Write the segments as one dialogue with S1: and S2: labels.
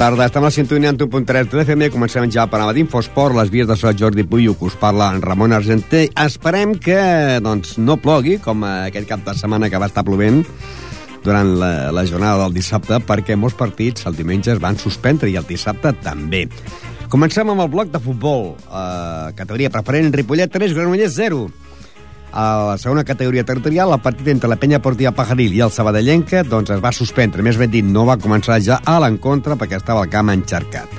S1: Tarda, estem a la sintonia en 1.3 de l'FM. Comencem ja per a d'Infosport, les vies de Sant Jordi Puyo, que us parla en Ramon Argenté. Esperem que doncs, no plogui, com aquest cap de setmana que va estar plovent durant la, la jornada del dissabte, perquè molts partits el diumenge es van suspendre i el dissabte també. Comencem amb el bloc de futbol. Uh, categoria preferent, Ripollet 3, Granollers 0. A la segona categoria territorial, el partit entre la penya Portiva Pajaril i el Sabadellenca doncs, es va suspendre. Més ben dit, no va començar ja a l'encontre perquè estava el camp encharcat.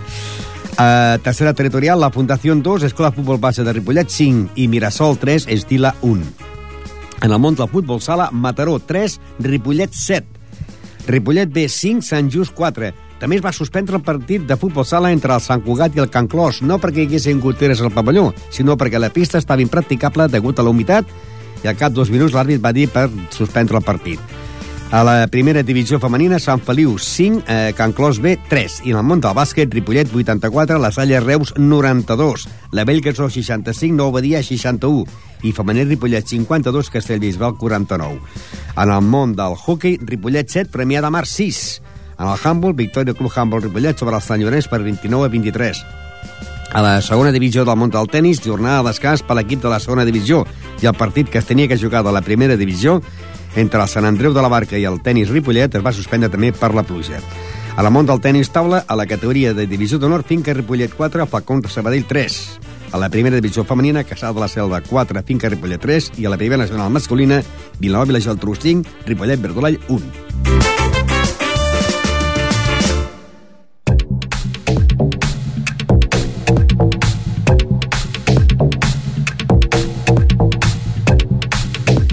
S1: A tercera territorial, la Fundació 2, Escola Futbol Base de Ripollet 5 i Mirasol 3, Estila 1. En el món del futbol sala, Mataró 3, Ripollet 7. Ripollet B 5, Sant Just 4. També es va suspendre el partit de futbol sala entre el Sant Cugat i el Can Clos, no perquè hi haguessin goteres al pavelló, sinó perquè la pista estava impracticable degut a la humitat i al cap dos minuts l'àrbit va dir per suspendre el partit. A la primera divisió femenina, Sant Feliu 5, eh, Can Clos B 3. I en el món del bàsquet, Ripollet 84, la Salle Reus 92, la Bellgasó 65, Nou Badia 61 i femení Ripollet 52, Castellbisbal 49. En el món del hockey, Ripollet 7, Premià de Mar 6. En el handball, victòria Club Handball Ripollet sobre els Sant Llorenç per 29 a 23. A la segona divisió del món del tennis, jornada de descans per l'equip de la segona divisió i el partit que es tenia que jugar de la primera divisió entre el Sant Andreu de la Barca i el tennis Ripollet es va suspendre també per la pluja. A la món del tennis taula, a la categoria de divisió d'honor, Finca Ripollet 4, Falcons de Sabadell 3. A la primera divisió femenina, Casal de la Selva 4, Finca Ripollet 3, i a la primera nacional masculina, Vilanova i la Geltrú 5, Ripollet Verdolall 1.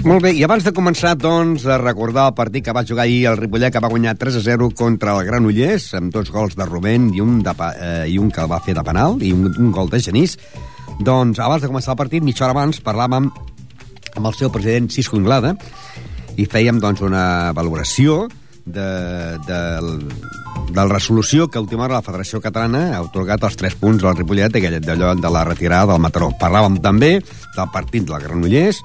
S1: Molt bé, i abans de començar, doncs, a recordar el partit que va jugar ahir el Ripollet, que va guanyar 3 a 0 contra el Granollers, amb dos gols de Rubén i un, de, eh, i un que el va fer de penal, i un, un gol de Genís. Doncs, abans de començar el partit, mitja hora abans, parlàvem amb el seu president Cisco Inglada i fèiem, doncs, una valoració de, de, de la resolució que a última hora la Federació Catalana ha otorgat els 3 punts al Ripollet d'allò de la retirada del Mataró. Parlàvem també del partit del Granollers,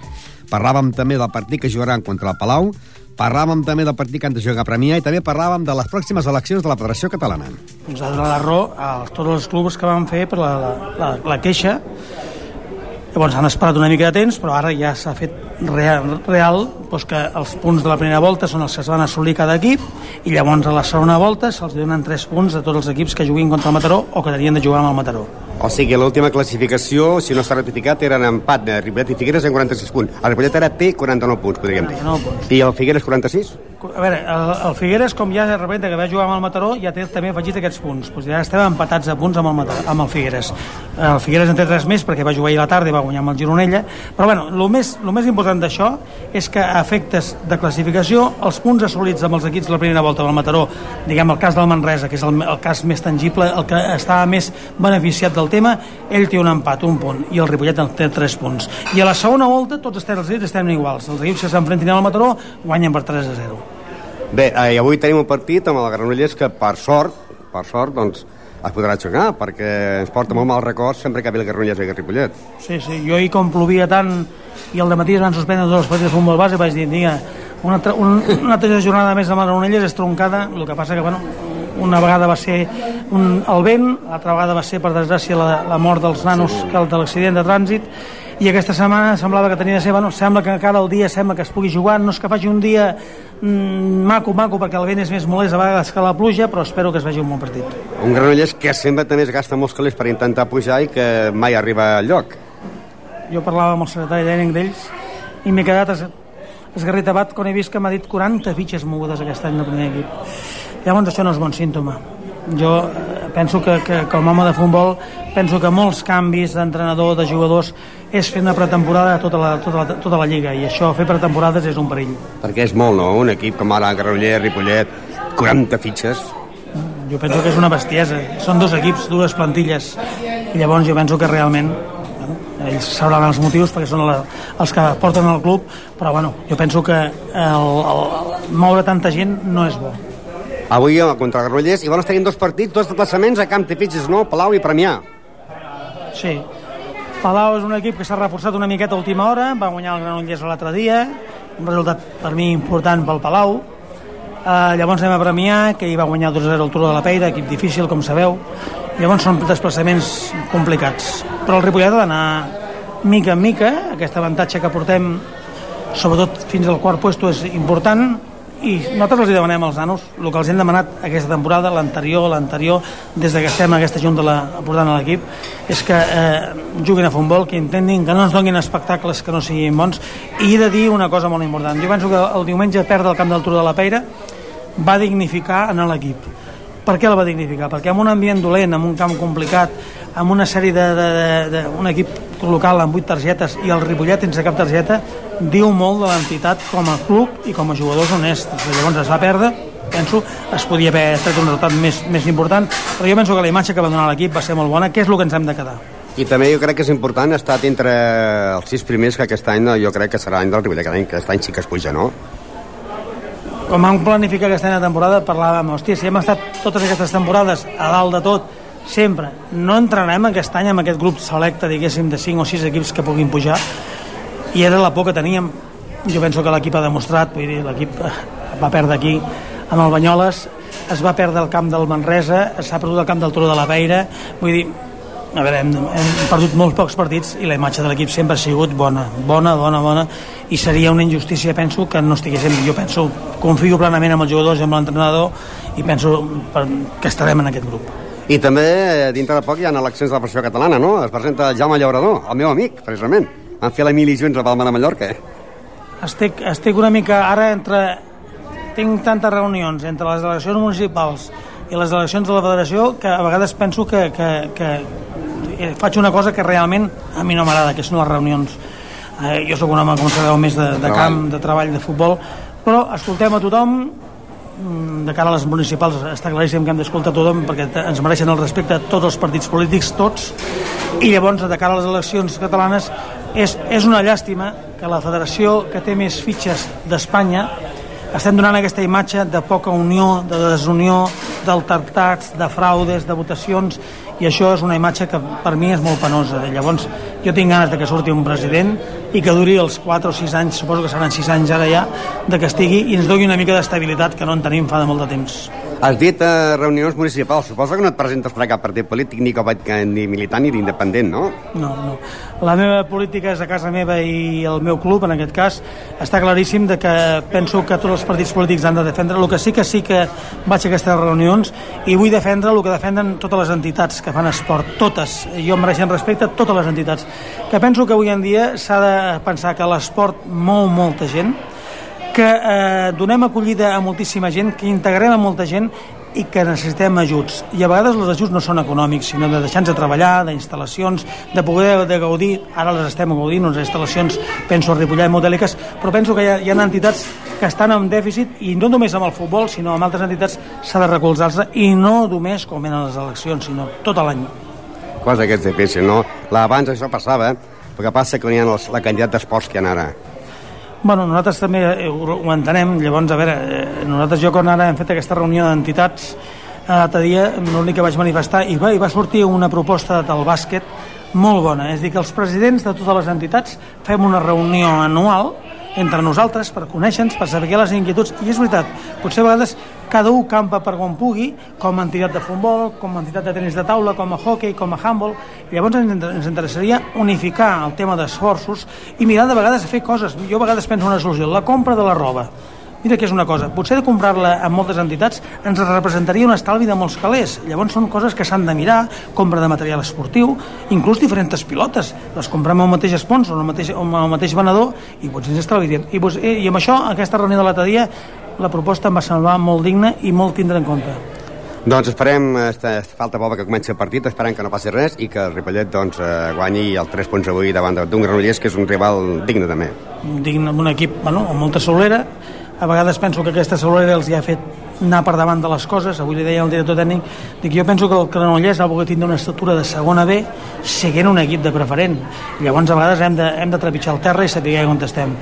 S1: parlàvem també del partit que jugaran contra el Palau, parlàvem també del partit que han de jugar a Premià i també parlàvem de les pròximes eleccions de la Federació Catalana.
S2: Ens ha donat la raó a tots els clubs que van fer per la, la, la, la queixa. Llavors han esperat una mica de temps, però ara ja s'ha fet real, real doncs que els punts de la primera volta són els que es van assolir cada equip i llavors a la segona volta se'ls donen 3 punts a tots els equips que juguin contra el Mataró o que tenien de jugar amb el Mataró.
S1: O sigui, l'última classificació, si no s'ha ratificat, era en empat de Ripollet i Figueres en 46 punts. El Ripollet ara té 49 punts, podríem dir.
S2: 49 punts.
S1: I el Figueres 46?
S2: A veure, el, el Figueres, com ja de repente que va jugar amb el Mataró, ja té també afegit aquests punts. Pues ja estem empatats a punts amb el, Mataró, amb el Figueres. El Figueres en té tres més perquè va jugar ahir a la tarda i va guanyar amb el Gironella. Però bueno, el més, el més important d'això és que a efectes de classificació, els punts assolits amb els equips la primera volta del Mataró, diguem el cas del Manresa, que és el, el cas més tangible, el que estava més beneficiat del tema, ell té un empat, un punt, i el Ripollet en té tres punts. I a la segona volta tots estem, els estem iguals. Els equips que s'enfrentin al Mataró guanyen per 3 a 0.
S1: Bé, eh, avui tenim un partit amb el Granollers que, per sort, per sort, doncs, es podrà jugar, perquè ens porta molt mal record sempre que ve el Granollers i el Ripollet.
S2: Sí, sí, jo ahir com plovia tant i al matí es van suspendre tots els partits de futbol base vaig dir, diga, una, altra, un, una altra jornada més de Granollers és troncada, el que passa que, bueno, una vegada va ser un, el vent, l'altra vegada va ser, per desgràcia, la, la mort dels nanos que el de l'accident de trànsit, i aquesta setmana semblava que tenia de ser, bueno, sembla que encara el dia sembla que es pugui jugar, no és que faci un dia mm, maco, maco, perquè el vent és més molest a vegades que la pluja, però espero que es vegi un bon partit.
S1: Un Granollers que sempre també es gasta molts calés per intentar pujar i que mai arriba al lloc.
S2: Jo parlava amb el secretari tècnic d'ells i m'he quedat es, esgarritabat quan he vist que m'ha dit 40 fitxes mogudes aquest any del primer equip. Llavors això no és bon símptoma. Jo eh, penso que, que com a home de futbol penso que molts canvis d'entrenador, de jugadors és fer una pretemporada a tota la, tota, la, tota la lliga i això, fer pretemporades és un perill.
S1: Perquè és molt, no? Un equip com ara Granollers, Ripollet, 40 fitxes.
S2: Jo penso que és una bestiesa. Són dos equips, dues plantilles. I llavors jo penso que realment bueno, ells sabran els motius perquè són la, els que porten al club, però bueno, jo penso que el, el, moure tanta gent no és bo.
S1: Avui contra Granollers, i llavors tenim dos partits, dos desplaçaments a Camp de Fitxes, no? Palau i Premià.
S2: Sí. Palau és un equip que s'ha reforçat una miqueta a última hora, va guanyar el Granollers l'altre dia, un resultat per mi important pel Palau, Uh, llavors anem a Premià, que hi va guanyar 2-0 al Turó de la Peira, equip difícil, com sabeu. Llavors són desplaçaments complicats. Però el Ripollet ha d'anar mica en mica, aquest avantatge que portem sobretot fins al quart puesto és important i nosaltres els demanem als nanos el que els hem demanat aquesta temporada, l'anterior, l'anterior, des que estem en aquesta junta la, portant a l'equip, és que eh, juguin a futbol, que intentin, que no ens donin espectacles que no siguin bons, i he de dir una cosa molt important. Jo penso que el diumenge perdre el camp del Tour de la Peira va dignificar en l'equip. Per què el va dignificar? Perquè en un ambient dolent, en un camp complicat, amb una sèrie de, de, de, de un equip local amb 8 targetes i el Ripollet sense cap targeta diu molt de l'entitat com a club i com a jugadors honests. Llavors es va perdre, penso, es podia haver tret un resultat més, més important, però jo penso que la imatge que va donar l'equip va ser molt bona, que és el que ens hem de quedar.
S1: I també jo crec que és important estar entre els sis primers que aquest any jo crec que serà l'any del Ripollet, que aquest any sí que es puja, no?
S2: Quan vam planificar aquesta temporada parlàvem, hòstia, si hem estat totes aquestes temporades a dalt de tot, sempre. No entrarem aquest any amb aquest grup selecte, diguéssim, de 5 o 6 equips que puguin pujar, i era la por que teníem. Jo penso que l'equip ha demostrat, vull dir, l'equip eh, va perdre aquí amb el Banyoles, es va perdre el camp del Manresa, s'ha perdut el camp del Turó de la Peira, vull dir, a veure, hem, hem perdut molts pocs partits i la imatge de l'equip sempre ha sigut bona, bona, bona, bona, i seria una injustícia, penso, que no estiguéssim, jo penso, confio plenament amb els jugadors i amb l'entrenador i penso que estarem en aquest grup.
S1: I també, eh, dintre de poc, hi ha eleccions de la pressió catalana, no? Es presenta Jaume Llaurador, el meu amic, precisament. Van fer l'Emili Junts a Palma de Mallorca.
S2: Estic, estic una mica ara entre... Tinc tantes reunions entre les delegacions municipals i les eleccions de la federació que a vegades penso que, que, que faig una cosa que realment a mi no m'agrada, que són les reunions. Eh, jo sóc un home, com sabeu, més de, de camp, de treball, de futbol, però escoltem a tothom, de cara a les municipals està claríssim que hem d'escoltar tothom perquè ens mereixen el respecte tots els partits polítics, tots. I llavors de cara a les eleccions catalanes és, és una llàstima que la federació que té més fitxes d'Espanya estem donant aquesta imatge de poca unió, de desunió, d'altertats, de fraudes, de votacions i això és una imatge que per mi és molt penosa. Llavors, jo tinc ganes de que surti un president i que duri els 4 o 6 anys, suposo que seran 6 anys ara ja, de que estigui i ens doni una mica d'estabilitat que no en tenim fa de molt de temps.
S1: Has dit eh, reunions municipals. Suposo que no et presentes per a cap partit polític, ni, ni militant ni d'independent, no?
S2: No, no. La meva política és a casa meva i el meu club, en aquest cas, està claríssim de que penso que tots els partits polítics han de defendre. El que sí que sí que vaig a aquestes reunions i vull defendre el que defenden totes les entitats que fan esport, totes. Jo mereixen respecte a totes les entitats. Que penso que avui en dia s'ha de pensar que l'esport mou molta gent, que eh, donem acollida a moltíssima gent, que integrem a molta gent i que necessitem ajuts. I a vegades els ajuts no són econòmics, sinó de deixar-nos de treballar, d'instal·lacions, de poder de gaudir, ara les estem gaudint, unes instal·lacions, penso a Ripollet, modèliques, però penso que hi ha, hi ha entitats que estan en dèficit, i no només amb el futbol, sinó amb altres entitats, s'ha de recolzar-se, i no només com en les eleccions, sinó tot l'any.
S1: Cosa que és difícil, no? Abans això passava, el que passa que hi ha els, la quantitat d'esports que hi ha ara
S2: Bueno, nosaltres també eh, ho, entenem, llavors, a veure, eh, nosaltres jo quan ara hem fet aquesta reunió d'entitats, eh, l'altre dia l'únic que vaig manifestar, i va, i va sortir una proposta del bàsquet molt bona, és dir, que els presidents de totes les entitats fem una reunió anual entre nosaltres per conèixer-nos, per saber les inquietuds, i és veritat, potser a vegades cada un campa per on pugui, com a entitat de futbol, com a entitat de tenis de taula, com a hockey, com a handball, llavors ens interessaria unificar el tema d'esforços i mirar de vegades a fer coses. Jo a vegades penso una solució, la compra de la roba mira que és una cosa, potser de comprar-la amb moltes entitats ens representaria un estalvi de molts calés. Llavors són coses que s'han de mirar, compra de material esportiu, inclús diferents pilotes. Les comprem al mateix sponsor, al mateix, al mateix venedor, i potser ens estalviaríem. I, doncs, i amb això, aquesta reunió de l'altre dia, la proposta em va semblar molt digna i molt tindre en compte.
S1: Doncs esperem, esta, falta poc que comenci el partit, esperem que no passi res i que el Ripollet doncs, eh, guanyi el 3 punts avui davant d'un Granollers, que és un rival digne també.
S2: Digne, un equip bueno, amb molta solera, a vegades penso que aquesta Solera els hi ha fet anar per davant de les coses, avui li deia el director tècnic, dic, jo penso que el Granollers ha volgut tindre una estatura de segona B siguent un equip de preferent. Llavors a vegades hem de, hem de trepitjar el terra i saber on estem.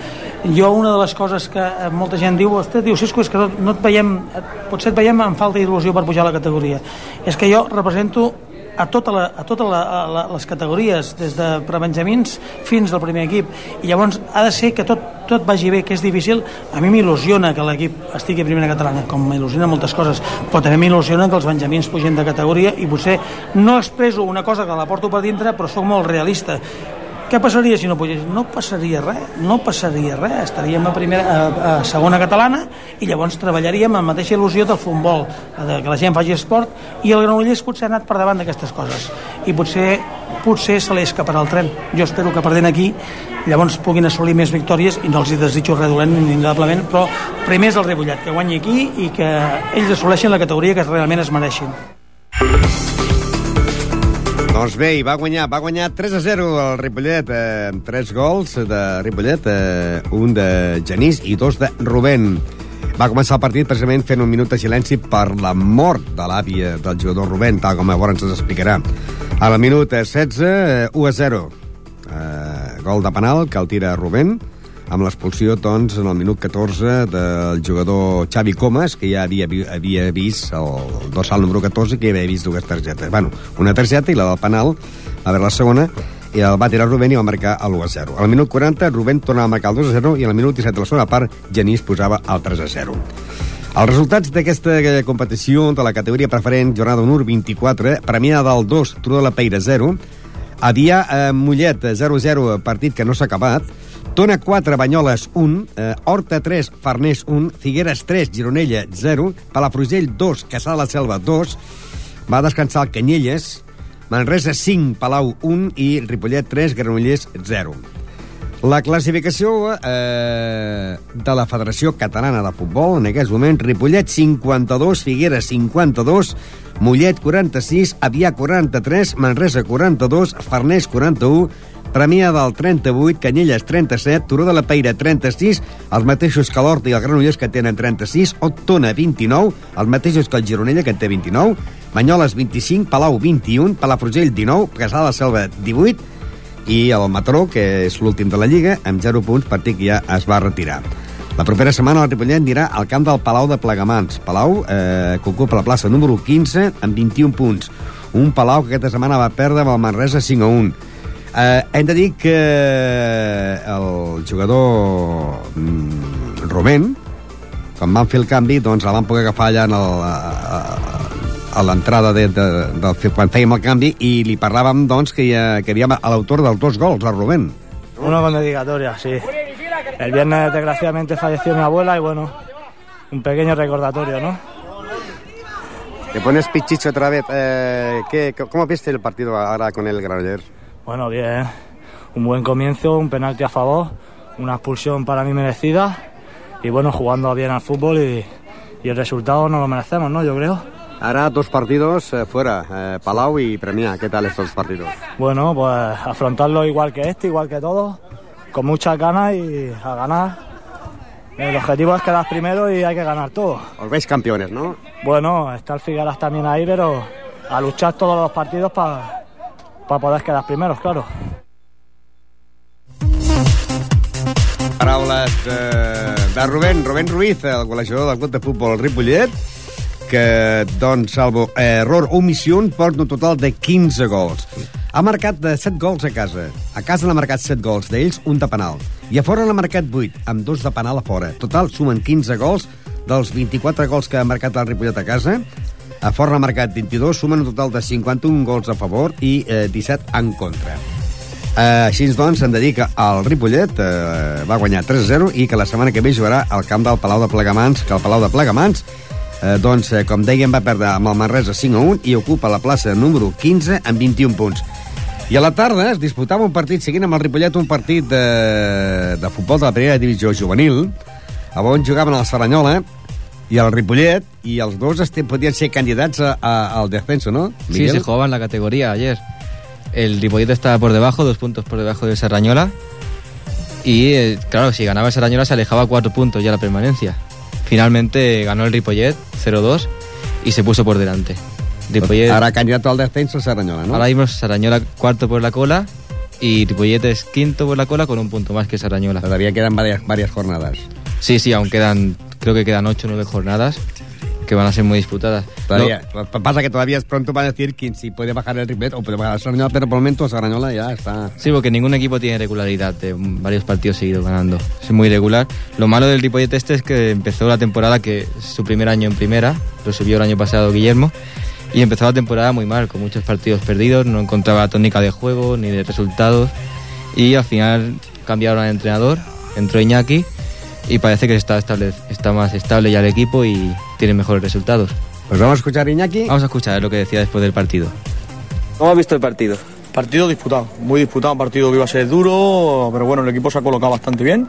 S2: Jo una de les coses que molta gent diu ostres, diu, Cisco, és que no, no et veiem potser et veiem amb falta d'il·lusió per pujar a la categoria. És que jo represento a totes la, a tota la, la, les categories, des de prebenjamins fins al primer equip, i llavors ha de ser que tot, tot vagi bé, que és difícil. A mi m'il·lusiona que l'equip estigui a primera catalana, com m'il·lusiona moltes coses, però també m'il·lusiona que els benjamins pugin de categoria. I potser no expreso una cosa que la porto per dintre, però sóc molt realista què passaria si no pugés? No passaria res, no passaria res. Estaríem a, primera, a, a segona catalana i llavors treballaríem amb la mateixa il·lusió del futbol, de que la gent faci esport, i el Granollers potser ha anat per davant d'aquestes coses. I potser potser se li escaparà el tren. Jo espero que perdent aquí llavors puguin assolir més victòries i no els hi desitjo res dolent indudablement, però primer és el Ripollet, que guanyi aquí i que ells assoleixin la categoria que realment es mereixin.
S1: Doncs bé, va guanyar, va guanyar 3 a 0 el Ripollet, eh, amb 3 gols de Ripollet, eh, un de Genís i dos de Rubén. Va començar el partit precisament fent un minut de silenci per la mort de l'àvia del jugador Rubén, tal com llavors ens explicarà. A la minut 16, eh, 1 a 0. Eh, gol de penal que el tira Rubén amb l'expulsió, doncs, en el minut 14 del jugador Xavi Comas, que ja havia, havia vist el dorsal número 14, que ja havia vist dues targetes. Bueno, una targeta i la del penal, a veure la segona, i el va tirar Rubén i va marcar el 1 a 0. Al minut 40, Rubén tornava a marcar el 2 a 0 i al minut 17 de la segona part, Genís posava el 3 a 0. Els resultats d'aquesta competició de la categoria preferent, jornada 1 24, premiada del 2, Tru de la Peira 0, Avià eh, Mollet 0-0, partit que no s'ha acabat, Tona 4, Banyoles 1, eh, Horta 3, Farners 1, Figueres 3, Gironella 0, Palafrugell 2, Caçà de la Selva 2, va descansar el Canyelles, Manresa 5, Palau 1 i Ripollet 3, Granollers 0. La classificació eh, de la Federació Catalana de Futbol en aquest moment, Ripollet 52, Figueres 52, Mollet 46, Avià 43, Manresa 42, Farners 41, Premià del 38, Canyelles 37, Turó de la Peira 36, els mateixos que l'Horta i el Granollers que tenen 36, Octona 29, els mateixos que el Gironella que en té 29, Banyoles 25, Palau 21, Palafrugell 19, Casal de la Selva 18 i el Mataró, que és l'últim de la Lliga, amb 0 punts, partit que ja es va retirar. La propera setmana el Ripollet anirà al camp del Palau de Plegamans. Palau, eh, que ocupa la plaça número 15 amb 21 punts. Un Palau que aquesta setmana va perdre amb el Manresa 5 a 1 Eh, hem de dir que el jugador mm, Rubén, quan van fer el canvi, doncs la van poder agafar allà en el, a, a l'entrada de, de, de, de, quan fèiem el canvi i li parlàvem doncs, que, hi, que hi havia l'autor dels dos gols, el Rubén.
S3: Una con dedicatoria, sí. El viernes desgraciadamente falleció mi abuela y bueno, un pequeño recordatorio, ¿no?
S1: Te pones pichicho otra vez. Eh, ¿qué, ¿Cómo viste el partido ahora con el Granollers?
S3: Bueno, bien. Un buen comienzo, un penalti a favor, una expulsión para mí merecida y bueno, jugando bien al fútbol y, y el resultado no lo merecemos, ¿no? Yo creo.
S1: Ahora dos partidos eh, fuera, eh, Palau y Premia. ¿Qué tal estos partidos?
S3: Bueno, pues afrontarlo igual que este, igual que todos, con muchas ganas y a ganar. El objetivo es quedar primero y hay que ganar todo.
S1: Os veis campeones, ¿no?
S3: Bueno, está el Figueras también ahí, pero a luchar todos los partidos para para poder quedar primeros, claro.
S1: Paraules eh, de Rubén, Rubén Ruiz, el golejador del club de futbol Ripollet, que, doncs, salvo error o omissió, porta un total de 15 gols. Ha marcat de 7 gols a casa. A casa n'ha marcat 7 gols, d'ells un de penal. I a fora n'ha marcat 8, amb dos de penal a fora. Total, sumen 15 gols dels 24 gols que ha marcat el Ripollet a casa a Fort n'ha marcat 22, sumen un total de 51 gols a favor i eh, 17 en contra. Eh, així doncs, dir que el Ripollet eh, va guanyar 3-0 i que la setmana que ve jugarà al camp del Palau de Plegamans, que el Palau de Plegamans eh, doncs, eh, com dèiem, va perdre amb el Manresa 5-1 i ocupa la plaça número 15 amb 21 punts. I a la tarda es disputava un partit, seguint amb el Ripollet, un partit de, de futbol de la primera divisió juvenil, on jugaven el Saranyola, y al Ripollet, y los dos este, podían ser candidatos a, a, al descenso, ¿no?
S4: Miguel? Sí, se jugaban la categoría ayer. El Ripollet estaba por debajo, dos puntos por debajo del Serrañola. Y eh, claro, si ganaba el Serrañola se alejaba cuatro puntos ya la permanencia. Finalmente ganó el Ripollet 0-2 y se puso por delante.
S1: Ripollet, ahora candidato al descenso Serrañola, ¿no?
S4: Ahora mismo Serrañola cuarto por la cola y Ripollet es quinto por la cola con un punto más que Serrañola.
S1: Todavía quedan varias, varias jornadas.
S4: Sí, sí, aún quedan creo que quedan 8 o 9 jornadas que van a ser muy disputadas.
S1: Todavía, que pasa que todavía es pronto para decir quién si puede bajar el triplet o puede bajar Sarrañola, pero por el momento Sarrañola ya está.
S4: Sí, porque ningún equipo tiene regularidad de varios partidos seguidos ganando. Es muy irregular. Lo malo del Ripollet este es que empezó la temporada que su primer año en primera, lo subió el año pasado Guillermo, y empezó la temporada muy mal, con muchos partidos perdidos, no encontraba tónica de juego ni de resultados, y al final cambiaron al entrenador, entró Iñaki, y parece que está, estable, está más estable ya el equipo y tiene mejores resultados.
S1: Pues vamos a escuchar a Iñaki.
S4: Vamos a escuchar lo que decía después del partido. ¿Cómo has visto el partido?
S5: Partido disputado, muy disputado, un partido que iba a ser duro, pero bueno, el equipo se ha colocado bastante bien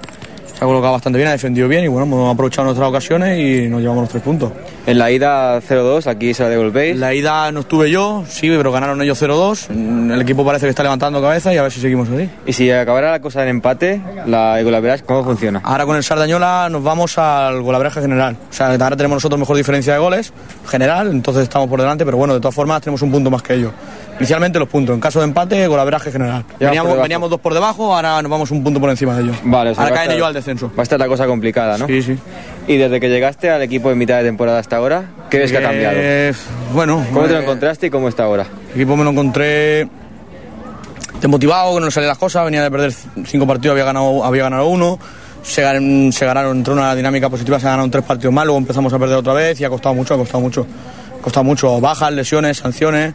S5: se ha colocado bastante bien, ha defendido bien y bueno, hemos aprovechado nuestras ocasiones y nos llevamos los tres puntos.
S4: En la ida 0-2, aquí se la devolvéis.
S5: La ida no estuve yo, sí, pero ganaron ellos 0-2. El equipo parece que está levantando cabeza y a ver si seguimos así.
S4: Y si acabara la cosa en empate, la Golaveras, ¿cómo funciona?
S5: Ahora con el Sardañola nos vamos al golaveraje general. O sea, ahora tenemos nosotros mejor diferencia de goles general, entonces estamos por delante, pero bueno, de todas formas tenemos un punto más que ellos. Inicialmente los puntos, en caso de empate, golaveraje general. Veníamos, veníamos, dos por debajo, ahora nos vamos un punto por encima de ellos.
S4: Vale, o
S5: sea, ahora caen ellos al descenso.
S4: Va a estar la cosa complicada, ¿no?
S5: Sí, sí.
S4: Y desde que llegaste al equipo en mitad de temporada hasta ahora, ¿qué ves que ha cambiado?
S5: Eh, bueno.
S4: ¿Cómo te lo encontraste y cómo está ahora?
S5: El equipo me lo encontré desmotivado, que no le salían las cosas, venía de perder cinco partidos, había ganado, había ganado uno. Se, se ganaron, entró una dinámica positiva, se ganaron tres partidos más, luego empezamos a perder otra vez y ha costado mucho, ha costado mucho. Ha costado mucho, bajas, lesiones, sanciones.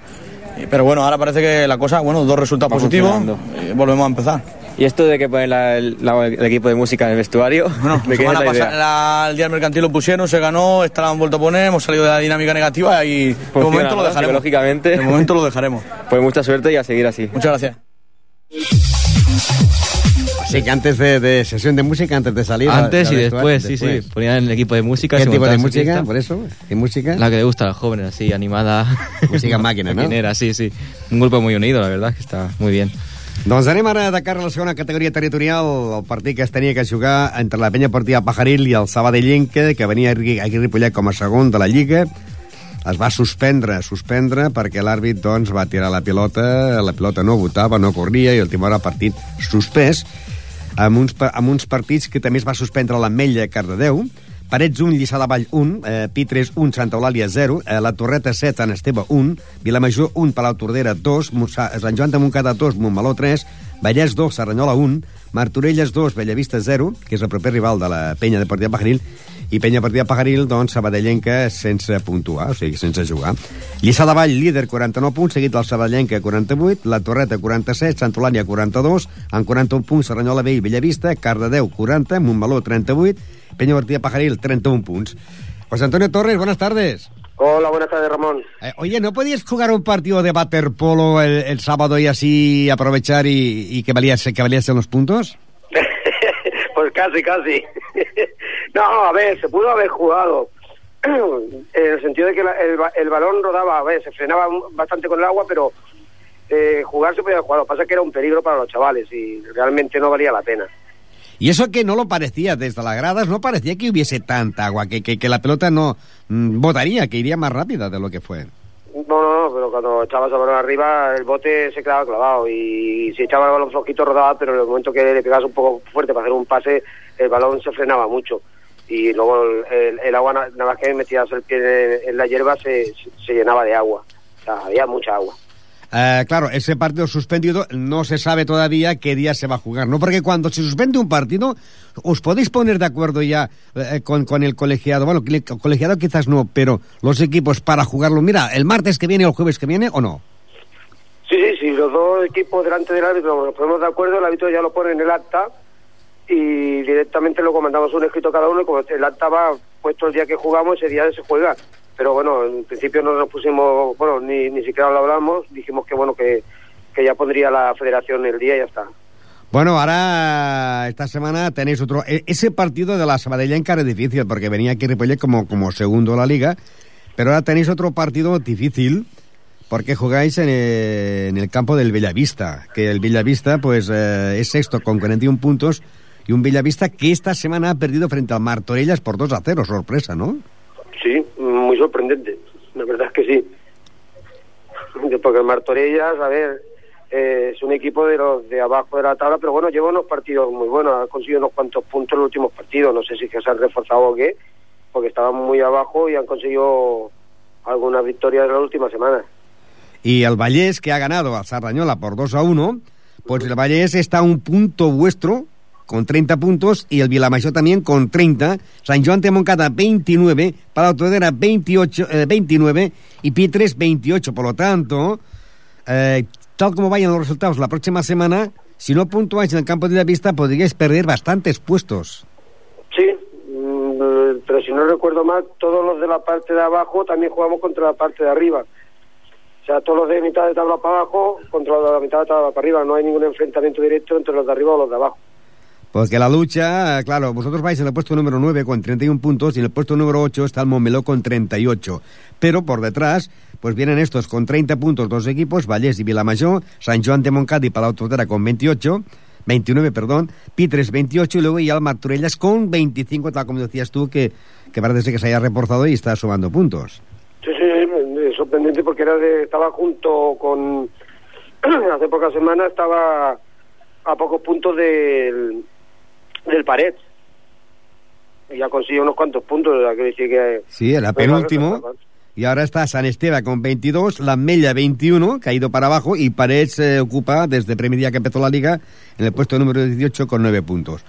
S5: Pero bueno, ahora parece que la cosa, bueno, dos resultados positivos y volvemos a empezar.
S4: ¿Y esto de que ponen el, equipo de música en el vestuario?
S5: Bueno, ¿de semana pasada el día mercantil lo pusieron, se ganó, esta la han vuelto a poner, hemos salido de la dinámica negativa y de momento lo dejaremos.
S4: Lógicamente.
S5: De momento lo dejaremos.
S4: Pues mucha suerte y a seguir así.
S5: Muchas gracias.
S1: Sí, que antes de, de, sesión de música, antes de salir.
S4: Antes y después, sí, sí. Ponían el equipo de música.
S1: ¿Qué tipo de música? Por eso, ¿qué música?
S4: La que le gusta a los jóvenes, así, animada.
S1: Música máquina, no?
S4: Maquinera, sí, sí. Un grupo muy unido, la verdad, que está muy bien.
S1: Doncs anem ara de cara a la segona categoria territorial, el partit que es tenia que jugar entre la penya partida Pajaril i el Sabadellenca, que venia aquí a Ripollet com a segon de la Lliga, es va suspendre, suspendre perquè l'àrbit doncs, va tirar la pilota, la pilota no votava, no corria i el últim hora partit suspès amb uns, amb uns partits que també es va suspendre l'Ametlla Cardedeu, Parets 1, Lliçà de Vall 1, eh, Pitres 1, Santa Eulàlia 0, eh, La Torreta 7, Sant Esteve 1, Vilamajor 1, Palau Tordera 2, Mossà, Sant Joan de Montcada 2, Montmeló 3, Vallès 2, Serranyola 1, Martorelles 2, Bellavista 0, que és el proper rival de la penya de Partida Pajaril, i Penya Partida Pajaril, doncs, Sabadellenca sense puntuar, o sigui, sense jugar. Lliçà de Vall, líder, 49 punts, seguit del Sabadellenca, 48, la Torreta, 47, Santolània, 42, amb 41 punts, Serranyola Vell, Bellavista, Cardedeu, 40, Montmeló, 38, Peña Partida Pajaril, 31 punts. José Antonio Torres, buenas tardes.
S6: Hola, buenas tardes, Ramón.
S1: Eh, oye, ¿no podías jugar un partido de waterpolo el, el sábado y así aprovechar y, y que, valiese, que valiesen los puntos?
S6: pues casi, casi. no, a ver, se pudo haber jugado. en el sentido de que la, el, el, balón rodaba, a ver, se frenaba bastante con el agua, pero eh, jugar se podía jugar. Lo que pasa es que era un peligro para los chavales y realmente no valía la pena.
S1: Y eso que no lo parecía desde las gradas, no parecía que hubiese tanta agua, que, que, la pelota no mmm, botaría, que iría más rápida de lo que fue.
S6: No, no, no, pero cuando echabas el balón arriba, el bote se quedaba clavado y si echaba el balón flojito rodaba, pero en el momento que le pegabas un poco fuerte para hacer un pase, el balón se frenaba mucho. Y luego el, el, el agua, nada más que metías el pie en, en la hierba, se, se, llenaba de agua. O sea, había mucha agua.
S1: Uh, claro, ese partido suspendido no se sabe todavía qué día se va a jugar, ¿no? Porque cuando se suspende un partido, os podéis poner de acuerdo ya eh, con, con, el colegiado. Bueno, colegiado quizás no, pero los equipos para jugarlo. Mira, el martes que viene o el jueves que viene, ¿o no?
S6: Sí, sí, sí. Los dos equipos delante del árbitro nos ponemos de acuerdo, el árbitro ya lo pone en el acta y directamente lo comandamos un escrito cada uno y como el acta va puesto el día que jugamos, ese día se juega pero bueno, en principio no nos pusimos, bueno, ni, ni siquiera lo hablamos, dijimos que bueno, que, que ya pondría la federación el día y ya está.
S1: Bueno, ahora esta semana tenéis otro... Ese partido de la Sabadellenca era difícil porque venía aquí Ripollet como, como segundo de la liga, pero ahora tenéis otro partido difícil porque jugáis en el, en el campo del Bellavista, que el Bellavista pues eh, es sexto con 41 puntos y un Bellavista que esta semana ha perdido frente al Martorellas por 2 a 0, sorpresa, ¿no?
S6: Sí, muy sorprendente, la verdad es que sí. Porque el Martorellas, a ver, eh, es un equipo de los de abajo de la tabla, pero bueno, lleva unos partidos muy buenos, ha conseguido unos cuantos puntos en los últimos partidos, no sé si que se han reforzado o qué, porque estaban muy abajo y han conseguido algunas victorias en la última semana.
S1: Y el Vallés, que ha ganado a Sarrañola por 2 a 1, pues el Vallés está a un punto vuestro, con 30 puntos, y el Vilamayor también con 30, San Joan de Moncada 29, Palau Todera 28, eh, 29 y Pitres 28. Por lo tanto, eh, tal como vayan los resultados la próxima semana, si no puntuáis en el campo de la vista, podríais perder bastantes puestos.
S6: Sí, mm, pero si no recuerdo mal, todos los de la parte de abajo también jugamos contra la parte de arriba. O sea, todos los de mitad de tabla para abajo contra los de la mitad de tabla para arriba. No hay ningún enfrentamiento directo entre los de arriba o los de abajo.
S1: Porque la lucha, claro, vosotros vais en el puesto número 9 con 31 puntos y en el puesto número 8 está el Montmeló con 38. Pero por detrás, pues vienen estos con 30 puntos, dos equipos, Vallés y Vilamayor, San Joan de Moncada y Palau Tordera con 28, 29, perdón, Pitres 28 y luego ya el Martorellas con 25, tal como decías tú, que, que parece que se haya reportado y está sumando puntos.
S6: Sí, sí, sorprendente porque era de, estaba junto con... hace pocas semanas estaba a pocos puntos del, del Pared. Y ya consiguió unos cuantos puntos, o sea, que decir que...
S1: Sí, era penúltimo. Y ahora está San Esteban con 22, La Mella 21, que ha ido para abajo, y Paredes se ocupa desde el primer día que empezó la liga en el puesto número 18 con 9 puntos.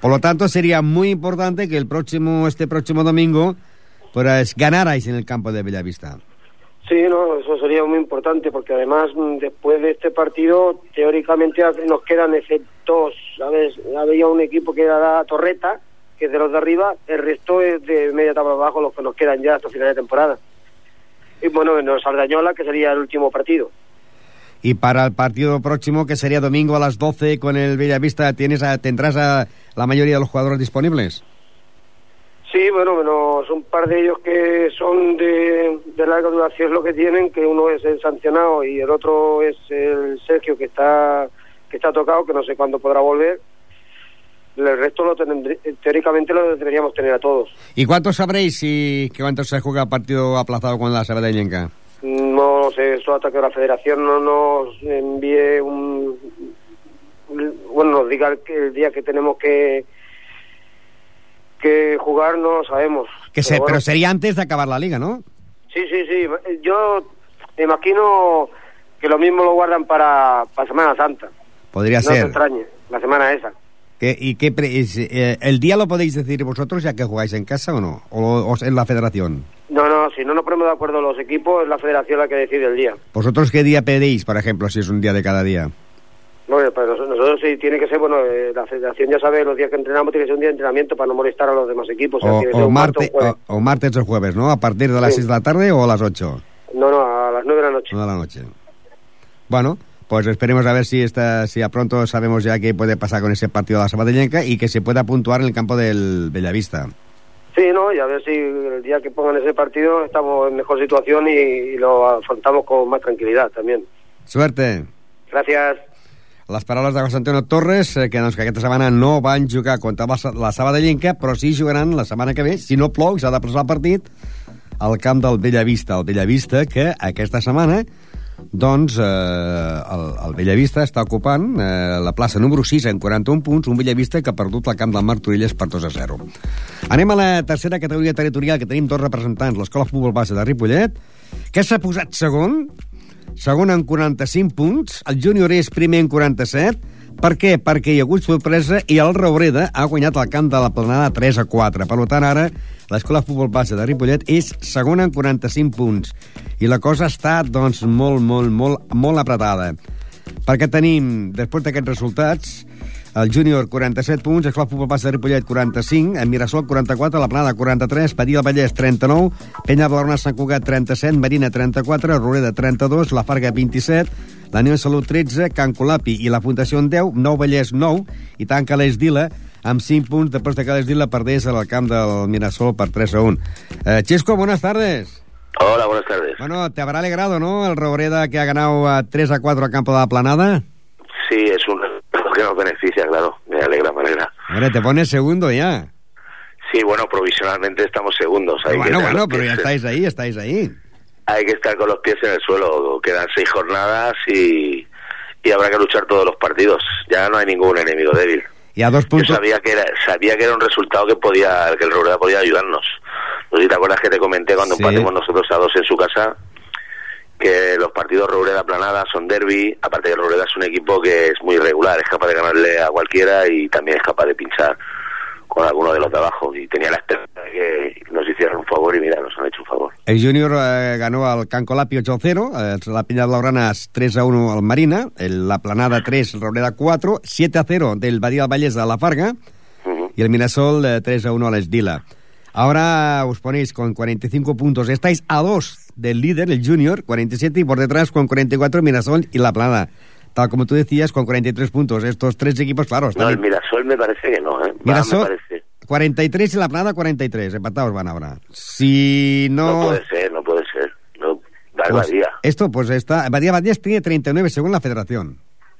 S1: Por lo tanto, sería muy importante que el próximo este próximo domingo pues, ganarais en el campo de Bellavista.
S6: Sí, no, eso sería muy importante porque además mm, después de este partido teóricamente nos quedan efectos, ¿sabes? Había un equipo que era la Torreta, que es de los de arriba, el resto es de media tabla abajo los que nos quedan ya hasta final de temporada. Y bueno, nos Sardañola, que sería el último partido.
S1: Y para el partido próximo, que sería domingo a las 12 con el Bellavista, ¿tienes a, ¿tendrás a la mayoría de los jugadores disponibles?
S6: Sí, bueno, menos un par de ellos que son de, de larga duración lo que tienen, que uno es el sancionado y el otro es el Sergio que está que está tocado, que no sé cuándo podrá volver. El resto lo tendré- teóricamente lo deberíamos tener a todos.
S1: ¿Y cuántos sabréis si que cuántos se juega partido aplazado con la Sabadellenca?
S6: No sé, eso hasta que la federación no nos envíe un... Bueno, nos diga el, que- el día que tenemos que que jugar, no lo sabemos.
S1: Que se,
S6: bueno.
S1: pero sería antes de acabar la liga, ¿no?
S6: Sí, sí, sí. Yo me imagino que lo mismo lo guardan para, para Semana Santa.
S1: Podría
S6: no
S1: ser.
S6: extrañe, la semana esa.
S1: ¿Qué- ¿Y qué pre- es, eh, el día lo podéis decir vosotros ya que jugáis en casa o no? ¿O, o en la federación?
S6: No, no, si no nos ponemos de acuerdo los equipos, es la federación la que decide el día.
S1: ¿Vosotros qué día pedís, por ejemplo, si es un día de cada día?
S6: No, eh, para nosotros, sí tiene que ser, bueno, eh, la federación ya sabe, los días que entrenamos tiene que ser un día de entrenamiento para no molestar a los demás equipos. o
S1: O, o
S6: martes
S1: marte-
S6: o
S1: o- martes o jueves, ¿no? ¿A partir de las
S6: Sí.
S1: 6 de la tarde o a las 8?
S6: No, no, a las nueve de la noche.
S1: No de la noche. Bueno, pues esperemos a ver si esta, si a pronto sabemos ya qué puede pasar con ese partido de la Sabadellenca y que se pueda puntuar en el campo del Bellavista.
S6: Sí, no, y a ver si el día que pongan ese partido estamos en mejor situación y, y lo afrontamos con más tranquilidad también.
S1: Suerte!
S6: Gracias.
S1: Les paraules de José Antonio Torres, eh, que, doncs, que aquesta setmana no van jugar contra la Sabadellenca, però sí jugaran la setmana que ve, si no plou, s'ha de passar el partit, al camp del Bellavista. El Bellavista que aquesta setmana doncs eh, el, el Bellavista està ocupant eh, la plaça número 6 en 41 punts, un Bellavista que ha perdut el camp del Martorelles per 2 a 0. Anem a la tercera categoria territorial, que tenim dos representants, l'Escola Futbol Base de Ripollet, que s'ha posat segon, segon en 45 punts, el júnior és primer en 47, per què? Perquè hi ha hagut sorpresa i el Raureda ha guanyat el camp de la planada 3 a 4. Per tant, ara, l'Escola Futbol Base de Ripollet és segona en 45 punts. I la cosa està, doncs, molt, molt, molt, molt apretada. Perquè tenim, després d'aquests resultats, el júnior 47 punts, Escola Futbol Base de Ripollet 45, en Mirasol 44, la Planada 43, Padilla del Vallès 39, Penya Blaugrana Sant Cugat 37, Marina 34, Roreda 32, La Farga 27, la Unió Salut 13, Can Colapi i la Fundació 10, Nou Vallès 9, i tanca l'Esdila amb 5 punts després de que l'Esdila perdés al camp del Mirasol per 3 a 1. Eh, Xisco, buenas tardes.
S7: Hola, buenas tardes.
S1: Bueno, te habrá alegrado, ¿no? El Robreda que ha ganado a 3 a 4 al campo de la Planada.
S7: Sí, es un que nos beneficia, claro. Me alegra, me alegra.
S1: Hombre, te pones segundo ya.
S7: Sí, bueno, provisionalmente estamos segundos. Hay que
S1: bueno,
S7: tener
S1: bueno, pero ya estáis ahí, estáis ahí.
S7: Hay que estar con los pies en el suelo. Quedan seis jornadas y, y habrá que luchar todos los partidos. Ya no hay ningún enemigo débil.
S1: Y a dos
S7: Yo
S1: puntos...
S7: sabía que era, sabía que era un resultado que podía, que el Robreda podía ayudarnos. No sé si te acuerdas que te comenté cuando
S1: Sí.
S7: empatemos nosotros a dos en su casa, que los partidos Robreda Planada son derby, aparte que Robreda es un equipo que es muy irregular, es capaz de ganarle a cualquiera y también es capaz de pinchar con alguno de los de abajo. Y tenía la esperanza de que nos hicieran un favor y mira, nos han hecho un favor.
S1: El Júnior eh, ganó al Cancolapi 8-0, eh, la Peña Blaugranas 3-1 al Marina, el, la Planada 3, el Robreda 4, 7-0 del Badía del Vallès a la Farga
S7: Ujú.
S1: y el Mirasol eh, 3-1 al Esdila. Ahora os ponéis con 45 puntos, estáis a 2 del líder, el Junior, 47, y por detrás con 44 el Mirasol y la Planada. Tal como tú decías, con 43 puntos. Estos tres equipos, claro, están
S7: No, el Mirasol me parece que no, ¿eh?
S1: Mirasol,
S7: me parece.
S1: 43 y la Planada 43, empatados van ahora. Si no...
S7: No puede ser, no puede ser. No, da el
S1: Pues, esto, pues está. Badía Badías tiene 39 según la federación.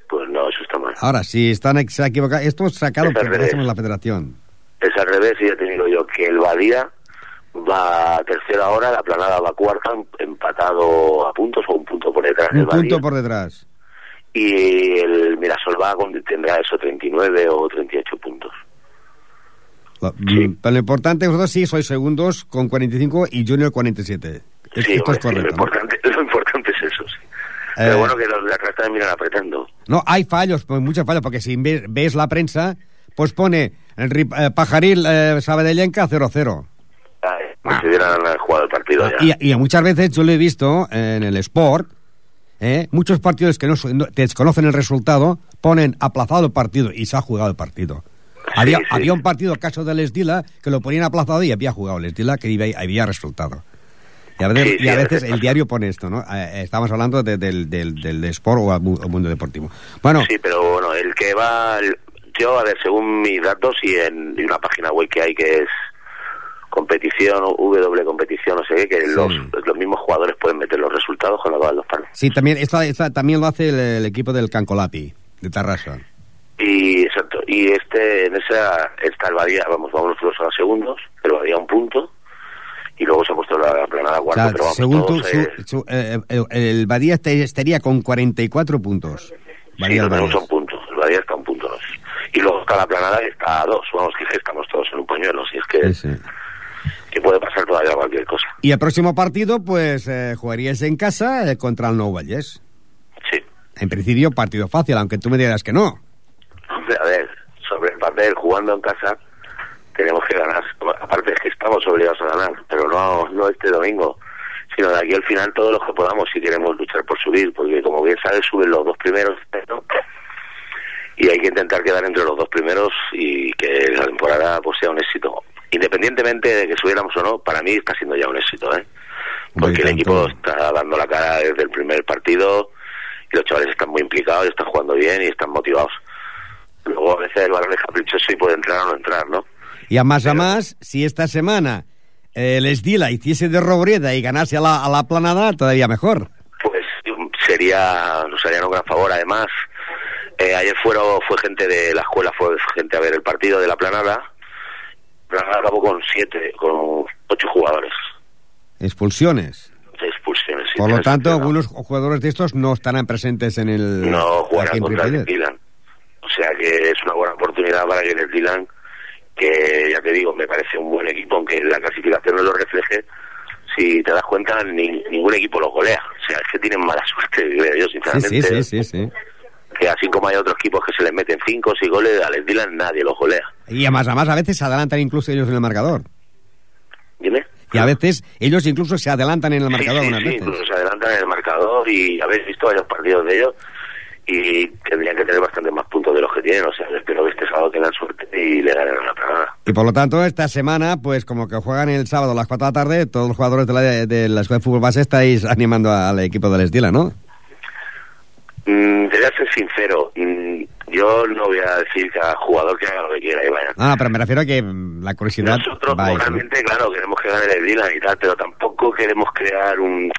S7: Pues no, eso está mal.
S1: Ahora, si están equivocados, esto es sacado
S7: Es
S1: por la federación.
S7: Es al revés, y ya te digo yo que el Badía va a tercera hora, la planada va cuarta, empatado a puntos o un punto por detrás del
S1: Un punto
S7: Badía.
S1: por detrás.
S7: Y el Mirasol va con, tendrá eso 39 o 38 puntos.
S1: Lo,
S7: Sí.
S1: mm, Pero lo importante, vosotros sí sois segundos con 45 y Junior 47. Es-
S7: sí,
S1: esto es correcto.
S7: lo,
S1: ¿no?
S7: importante, lo importante es eso, sí.
S1: Eh,
S7: Pero bueno, que los de atrás también miran apretando.
S1: No, hay fallos, pues, muchos fallos, porque si ve- ves la prensa, pues pone el eh, Pajaril eh, Sabadellenca 0-0.
S7: Consideran haber jugado el partido ya.
S1: Ah. Y, y muchas veces yo lo he visto en el Sport, ¿eh? muchos partidos que no, desconocen el resultado, ponen aplazado el partido y se ha jugado el partido. había,
S7: sí.
S1: había un partido, caso del Esdila, que lo ponían aplazado y había jugado el Esdila, que había resultado. Y a veces,
S7: Sí, sí,
S1: y a
S7: a
S1: veces
S7: veces
S1: el diario pone esto, ¿no? Eh, estamos hablando de- del, del, del Sport o o mundo deportivo. Bueno,
S7: Sí, pero bueno, el que va, el- yo, a ver, según mis datos y en y una página web que hay que es competición, W competición, no sé qué, que
S1: Sí.
S7: los, los mismos jugadores pueden meter los resultados cuando acaban los partidos.
S1: sí, también, esta, esta- también lo hace el, el equipo del Cancolapi, de Tarrasa.
S7: Y exacto, y este, en esa está el Badía, vamos, vamos nosotros a segundos, el Badía un punto, y luego se ha puesto la, la planada
S1: O
S7: cuarto,
S1: sea,
S7: pero vamos,
S1: según tú, su- su- eh, eh, el Badía este- estaría con 44 puntos.
S7: sí,
S1: Badía
S7: lo tenemos
S1: Valles.
S7: a un punto, el Badía está un punto. ¿no? Y luego está la planada que está a dos, vamos, que es que estamos todos en un pañuelo, si es que,
S1: Sí, sí.
S7: Que puede pasar todavía cualquier cosa.
S1: Y el próximo partido, pues, eh, jugaríais en casa eh, contra el Nou Vallès.
S7: Sí.
S1: En principio, partido fácil, aunque tú me digas que no.
S7: Hombre, a ver, sobre el papel, jugando en casa, tenemos que ganar. Aparte es que estamos obligados a ganar, pero no, no este domingo, sino de aquí al final todos los que podamos si queremos luchar por subir, porque como bien sabes, suben los dos primeros ¿no? y hay que intentar quedar entre los dos primeros y que la temporada pues sea un éxito. Independientemente de que subiéramos o no, para mí está siendo ya un éxito, ¿eh? Porque el equipo está dando la cara desde el primer partido y los chavales están muy implicados, están jugando bien y están motivados. Luego a veces el balón es caprichoso y puede entrar o no entrar, ¿no?
S1: Y a más a más, si esta semana eh, el Esdila hiciese de Robreda y ganase a la, a la planada, todavía mejor.
S7: Pues sería, nos harían un gran favor. Además, eh, ayer fueron, fue gente de la escuela, fue gente a ver el partido de la planada. Acabó con siete, con ocho jugadores.
S1: Expulsiones.
S7: expulsiones. sí,
S1: Por lo tanto, algunos jugadores de estos no estarán presentes en el...
S7: no jugarán contra el. Dylan. O sea que es una buena oportunidad para que el Dylan, que ya te digo, me parece un buen equipo, aunque la clasificación no lo refleje, si te das cuenta, ni- ningún equipo lo golea. O sea, es que tienen mala suerte, creo yo,
S1: Sí,
S7: sinceramente.
S1: sí, sí, sí, sí.
S7: Que así como hay otros equipos que se les meten cinco o seis goles, al Dylan nadie los golea.
S1: Y a más a veces se adelantan incluso ellos en el marcador.
S7: Dime.
S1: Y a veces ellos incluso se adelantan en el marcador
S7: sí, sí,
S1: unas
S7: sí,
S1: veces.
S7: se adelantan en el marcador y habéis visto varios partidos de ellos y tendrían que tener bastante más puntos de los que tienen. O sea, espero que este sábado tengan suerte y le ganen a la Granada.
S1: Y por lo tanto, esta semana, pues como que juegan el sábado a las 4 de la tarde, todos los jugadores de la, de la Escuela de Fútbol Base estáis animando al equipo del Estila, ¿no?
S7: Mm, te voy a ser sincero, mm, yo no voy a decir que cada jugador que haga lo que quiera y vaya.
S1: Ah, pero me refiero a que la curiosidad
S7: Nosotros
S1: va ahí, ¿no?
S7: realmente, claro, queremos que gane el Dylan y tal, pero tampoco queremos crear un...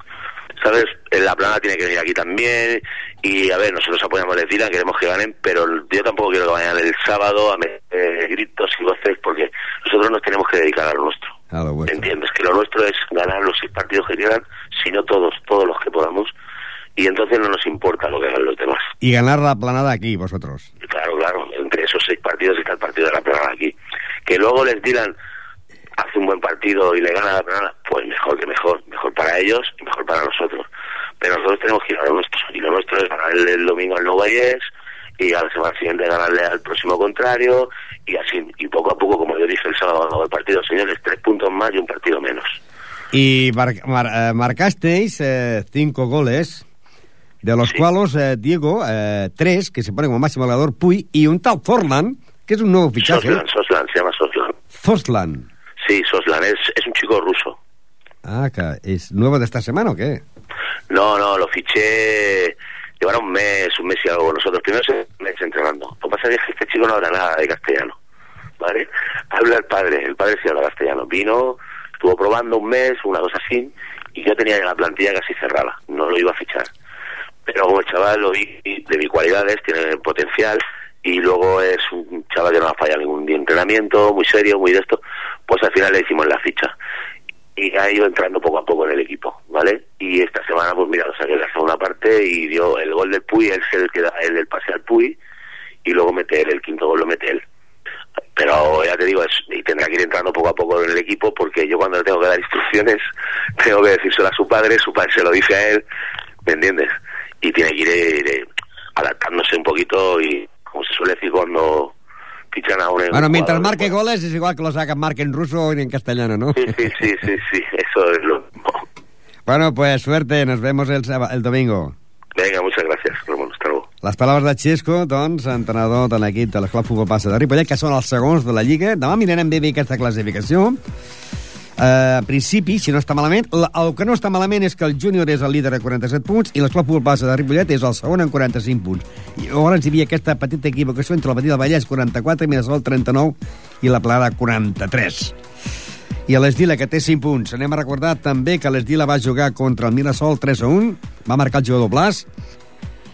S7: ¿Sabes? La plana tiene que venir aquí también y, a ver, nosotros apoyamos el Dylan, queremos que ganen, pero yo tampoco quiero que vayan el sábado a meter gritos y voces porque nosotros nos tenemos que dedicar a lo nuestro.
S1: A lo.
S7: ¿Entiendes? Que lo nuestro es ganar los seis partidos que quieran, si no todos, todos los que podamos, y entonces no nos importa lo que hagan los demás.
S1: Y ganar la planada aquí, vosotros.
S7: Claro, claro, entre esos seis partidos está el partido de la plana aquí. Que luego les dirán, hace un buen partido y le gana la Granada, pues mejor que mejor, mejor para ellos y mejor para nosotros. Pero nosotros tenemos que ir a lo nuestro, y lo nuestro es ganar el, domingo al Nuevo Valles y a la semana siguiente ganarle al próximo contrario y así, y poco a poco, como yo dije el sábado del partido, señores, tres puntos más y un partido menos.
S1: Y mar, mar, eh, marcasteis eh, cinco goles, de los
S7: Sí.
S1: cuales, eh, Diego, eh, tres, que se pone como máximo goleador, Puy, y un tal Forlan, que es un nuevo fichaje.
S7: Soslan, Soslan, se llama Soslan.
S1: Zoslan.
S7: Sí, Soslan, es, es un chico ruso.
S1: Ah, ¿es nuevo de esta semana o qué?
S7: No, no, lo fiché. Llevaron un mes, un mes y algo. Nosotros primero se mes entrenando. Lo que pasa es que este chico no habla nada de castellano. ¿Vale? Habla el padre, el padre sí habla castellano. Vino, estuvo probando un mes, una cosa así, y yo tenía la plantilla casi cerrada. No lo iba a fichar. Pero como chaval lo vi de mis cualidades, tiene potencial, y luego es un chaval que no ha fallado ningún de entrenamiento, muy serio, muy de esto, pues al final le hicimos la ficha y ha ido entrando poco a poco en el equipo, ¿vale? Y esta semana, pues mira, lo saqué en la segunda parte y dio el gol del Puy, él es el que da el, el pase al Puy, y luego mete él, el quinto gol lo mete él. Pero ya te digo, es, y tendrá que ir entrando poco a poco en el equipo, porque yo cuando le tengo que dar instrucciones, tengo que decírselo a su padre, su padre se lo dice a él, ¿me entiendes? Y tiene que ir eh, adaptándose un poquito y, como se suele decir cuando fichan a un...
S1: Bueno, mientras marque
S7: pues,
S1: goles es igual que los hagan marque en ruso o en castellano, ¿no?
S7: Sí, sí, sí, sí, sí, eso es lo mismo.
S1: Bueno, pues suerte, nos vemos el, el domingo.
S7: Venga, muchas gracias, Ramon. Hasta luego.
S1: Les paraules de Xesco, doncs, entrenador de l'equip de l'Escola Futbol Passa de Ripollet, que són els segons de la Lliga. Demà mirarem bé bé aquesta classificació. Uh, en principi, si no està malament, la, el que no està malament és que el júnior és el líder a 47 punts i l'Escola Futbol Passa de Ripollet és el segon amb 45 punts. I llavors hi havia aquesta petita equivocació entre el Petit del Vallès 44, Mirasol 39 i la Plada 43. I a l'Esdila, que té 5 punts. Anem a recordar també que l'Esdila va jugar contra el Mirasol 3 a 1, va marcar el jugador Blas,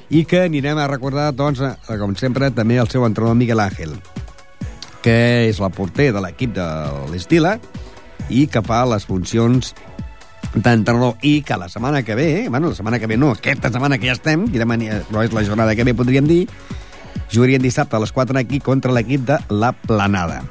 S1: i que anirem a recordar, doncs, eh, com sempre, també el seu entrenador Miguel Ángel, que és el porter de l'equip de l'Estila i que fa les funcions d'entrenador i que la setmana que ve, eh, bueno, la setmana que ve no, aquesta setmana que ja estem, i demà, no és la jornada que ve, podríem dir, jugarien dissabte a les 4 aquí contra l'equip de la Planada.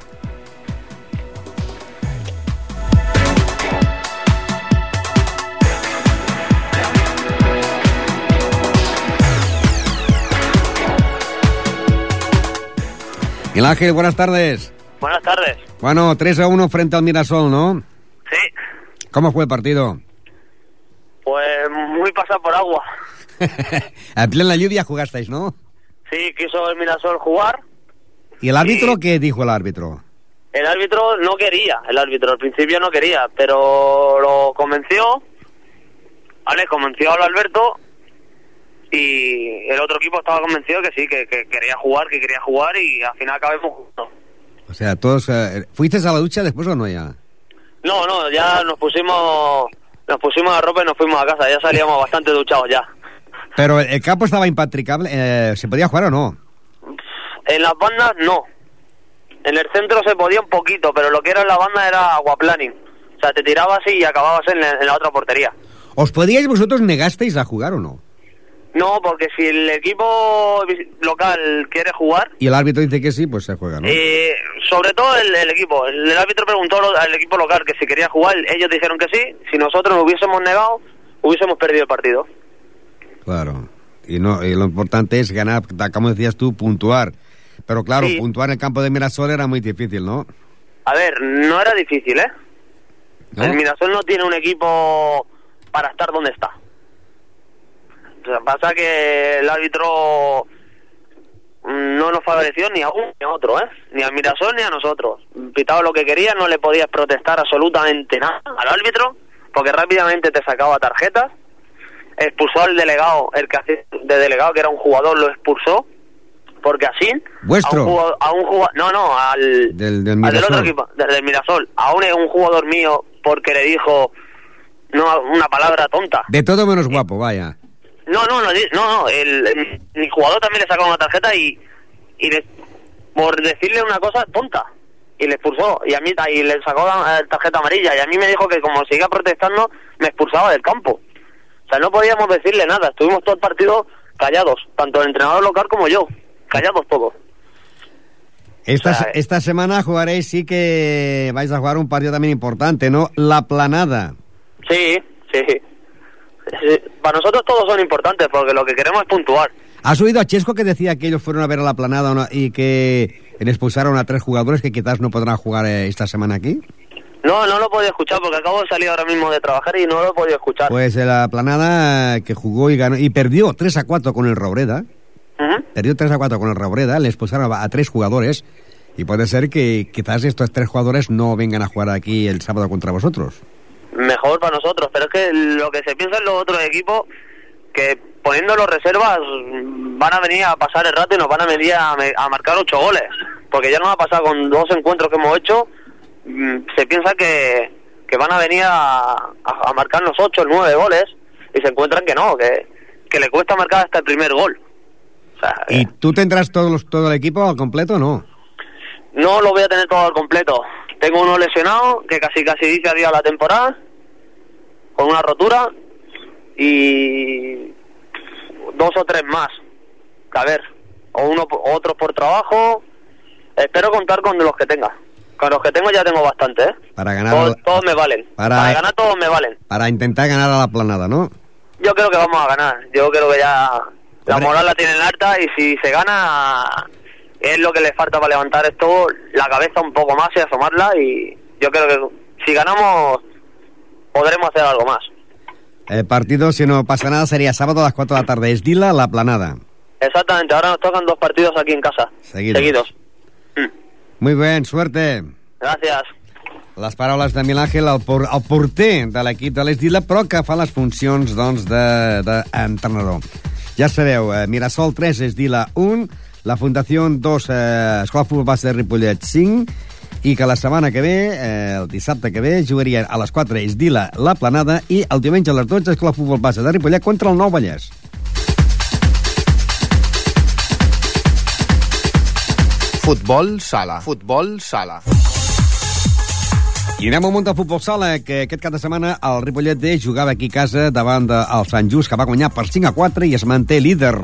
S1: Miguel Ángel, buenas tardes.
S8: Buenas tardes.
S1: Bueno, 3 a 1 frente al Mirasol, ¿no?
S8: Sí,
S1: ¿Cómo fue el partido?
S8: pues muy pasado por agua.
S1: en plena lluvia jugasteis, ¿no?
S8: Sí, quiso el Mirasol jugar.
S1: ¿Y el árbitro qué dijo el árbitro?
S8: El árbitro no quería, el árbitro al principio no quería, pero lo convenció. Vale, convenció a Alberto y el otro equipo estaba convencido que sí, que, que quería jugar, que quería jugar y al final acabamos juntos.
S1: O sea, todos... eh, ¿Fuiste a la ducha después o no ya?
S8: No, no, ya nos pusimos nos pusimos la ropa y nos fuimos a casa, ya salíamos bastante duchados ya.
S1: Pero el campo estaba impatricable. eh, ¿Se podía jugar o no?
S8: En las bandas no. En el centro se podía un poquito, pero lo que era en la banda era aguaplaning. O sea, te tirabas y acababas en la, en la otra portería.
S1: ¿Os podíais vosotros negasteis a jugar o no?
S8: No, porque si el equipo local quiere jugar,
S1: Y el árbitro dice que sí, pues se juega, ¿no?
S8: eh, sobre todo el, el equipo, el, el árbitro preguntó al equipo local que si quería jugar, ellos dijeron que sí. Si nosotros nos hubiésemos negado, hubiésemos perdido el partido.
S1: Claro. Y, no, y lo importante es ganar, como decías tú, puntuar. Pero claro,
S8: Sí.
S1: puntuar en el campo de Mirasol era muy difícil, ¿no?
S8: A ver, no era difícil, ¿eh?
S1: ¿No?
S8: El Mirasol no tiene un equipo para estar donde está. Pasa que el árbitro mm, no nos favoreció ni a uno ni a otro, ¿eh? Ni al Mirasol ni a nosotros. Pitaba lo que quería, no le podías protestar absolutamente nada al árbitro, porque rápidamente te sacaba tarjetas. Expulsó al delegado, el que hacía de delegado, que era un jugador, lo expulsó, porque así...
S1: ¿Vuestro?
S8: A un jugador, a un jugador- no, no, al,
S1: Del, del
S8: al del
S1: Mirasol.
S8: otro equipo, desde el Mirasol. Aún es un jugador mío porque le dijo no una palabra tonta.
S1: De todo menos guapo, vaya.
S8: No, no, no, no, no el, el- jugador también le sacó una tarjeta y, y le- por decirle una cosa tonta. Y le expulsó, y a mí y le sacó la eh, tarjeta amarilla, y a mí me dijo que como seguía protestando, me expulsaba del campo. O sea, no podíamos decirle nada, estuvimos todo el partido callados, tanto el entrenador local como yo, callados todos.
S1: Esta,
S8: O sea,
S1: esta semana jugaréis, sí que vais a jugar un partido también importante, ¿no? La planada.
S8: Sí, sí. Sí, Para nosotros todos son importantes porque lo que queremos es puntuar.
S1: ¿Has oído a Chesco que decía que ellos fueron a ver a la planada y que expulsaron a tres jugadores que quizás no podrán jugar eh, esta semana aquí?
S8: No, no lo he podido escuchar porque acabo de salir ahora mismo de trabajar y no lo he podido escuchar.
S1: Pues eh, la planada eh, que jugó y ganó y perdió 3 a 4 con el Robreda. Perdió 3 a 4 con el Robreda, le expulsaron a, a tres jugadores y puede ser que quizás estos tres jugadores no vengan a jugar aquí el sábado contra vosotros.
S8: Mejor para nosotros, pero es que lo que se piensa en los otros equipos, que poniendo los reservas van a venir a pasar el rato y nos van a venir a, marcar ocho goles. Porque ya nos ha pasado con dos encuentros que hemos hecho, mm, se piensa que, que van a venir a, a, a marcarnos ocho o nueve goles y se encuentran que no, que, que le cuesta marcar hasta el primer gol. O sea,
S1: ¿Y tú tendrás todos los- todo el equipo al completo o no?
S8: No lo voy a tener todo al completo. Tengo uno lesionado que casi casi dice adiós a la temporada con una rotura y dos o tres más. A ver, o uno otros por trabajo. Espero contar con los que tenga. Con los que tengo ya tengo bastante, ¿eh?
S1: Para ganar,
S8: Todos, me valen.
S1: para-
S8: Para ganar todos me valen.
S1: para intentar ganar a la planada, ¿no?
S8: Yo creo que vamos a ganar. Yo creo que ya la
S1: Hombre.
S8: moral la tienen alta y si se gana es lo que le falta para levantar esto, la cabeza un poco más y asomarla y yo creo que si ganamos podremos hacer algo más.
S1: El partido, si no pasa nada, sería sábado a las 4 de la tarde. Es Dila, la planada.
S8: Exactamente, ahora nos tocan dos partidos aquí en casa.
S1: Seguidos. Muy bien, suerte.
S8: Gracias.
S1: Les paraules de Milàngel, el, por, el porter de l'equip de l'Esdila, però que fa les funcions doncs, d'entrenador. Ja sabeu, eh, Mirasol 3, Esdila 1, la Fundació 2, eh, Escola Futbol Base de Ripollet 5, i que la setmana que ve, eh, el dissabte que ve, jugarien a les 4 Esdila la Planada i el diumenge a les 12 Escola Futbol Base de Ripollet contra el Nou Vallès.
S9: Futbol sala. Futbol sala.
S1: I anem al munt de futbol sala, que aquest cap de setmana el Ripollet D jugava aquí a casa davant del Sant Just, que va guanyar per 5 a 4 i es manté líder.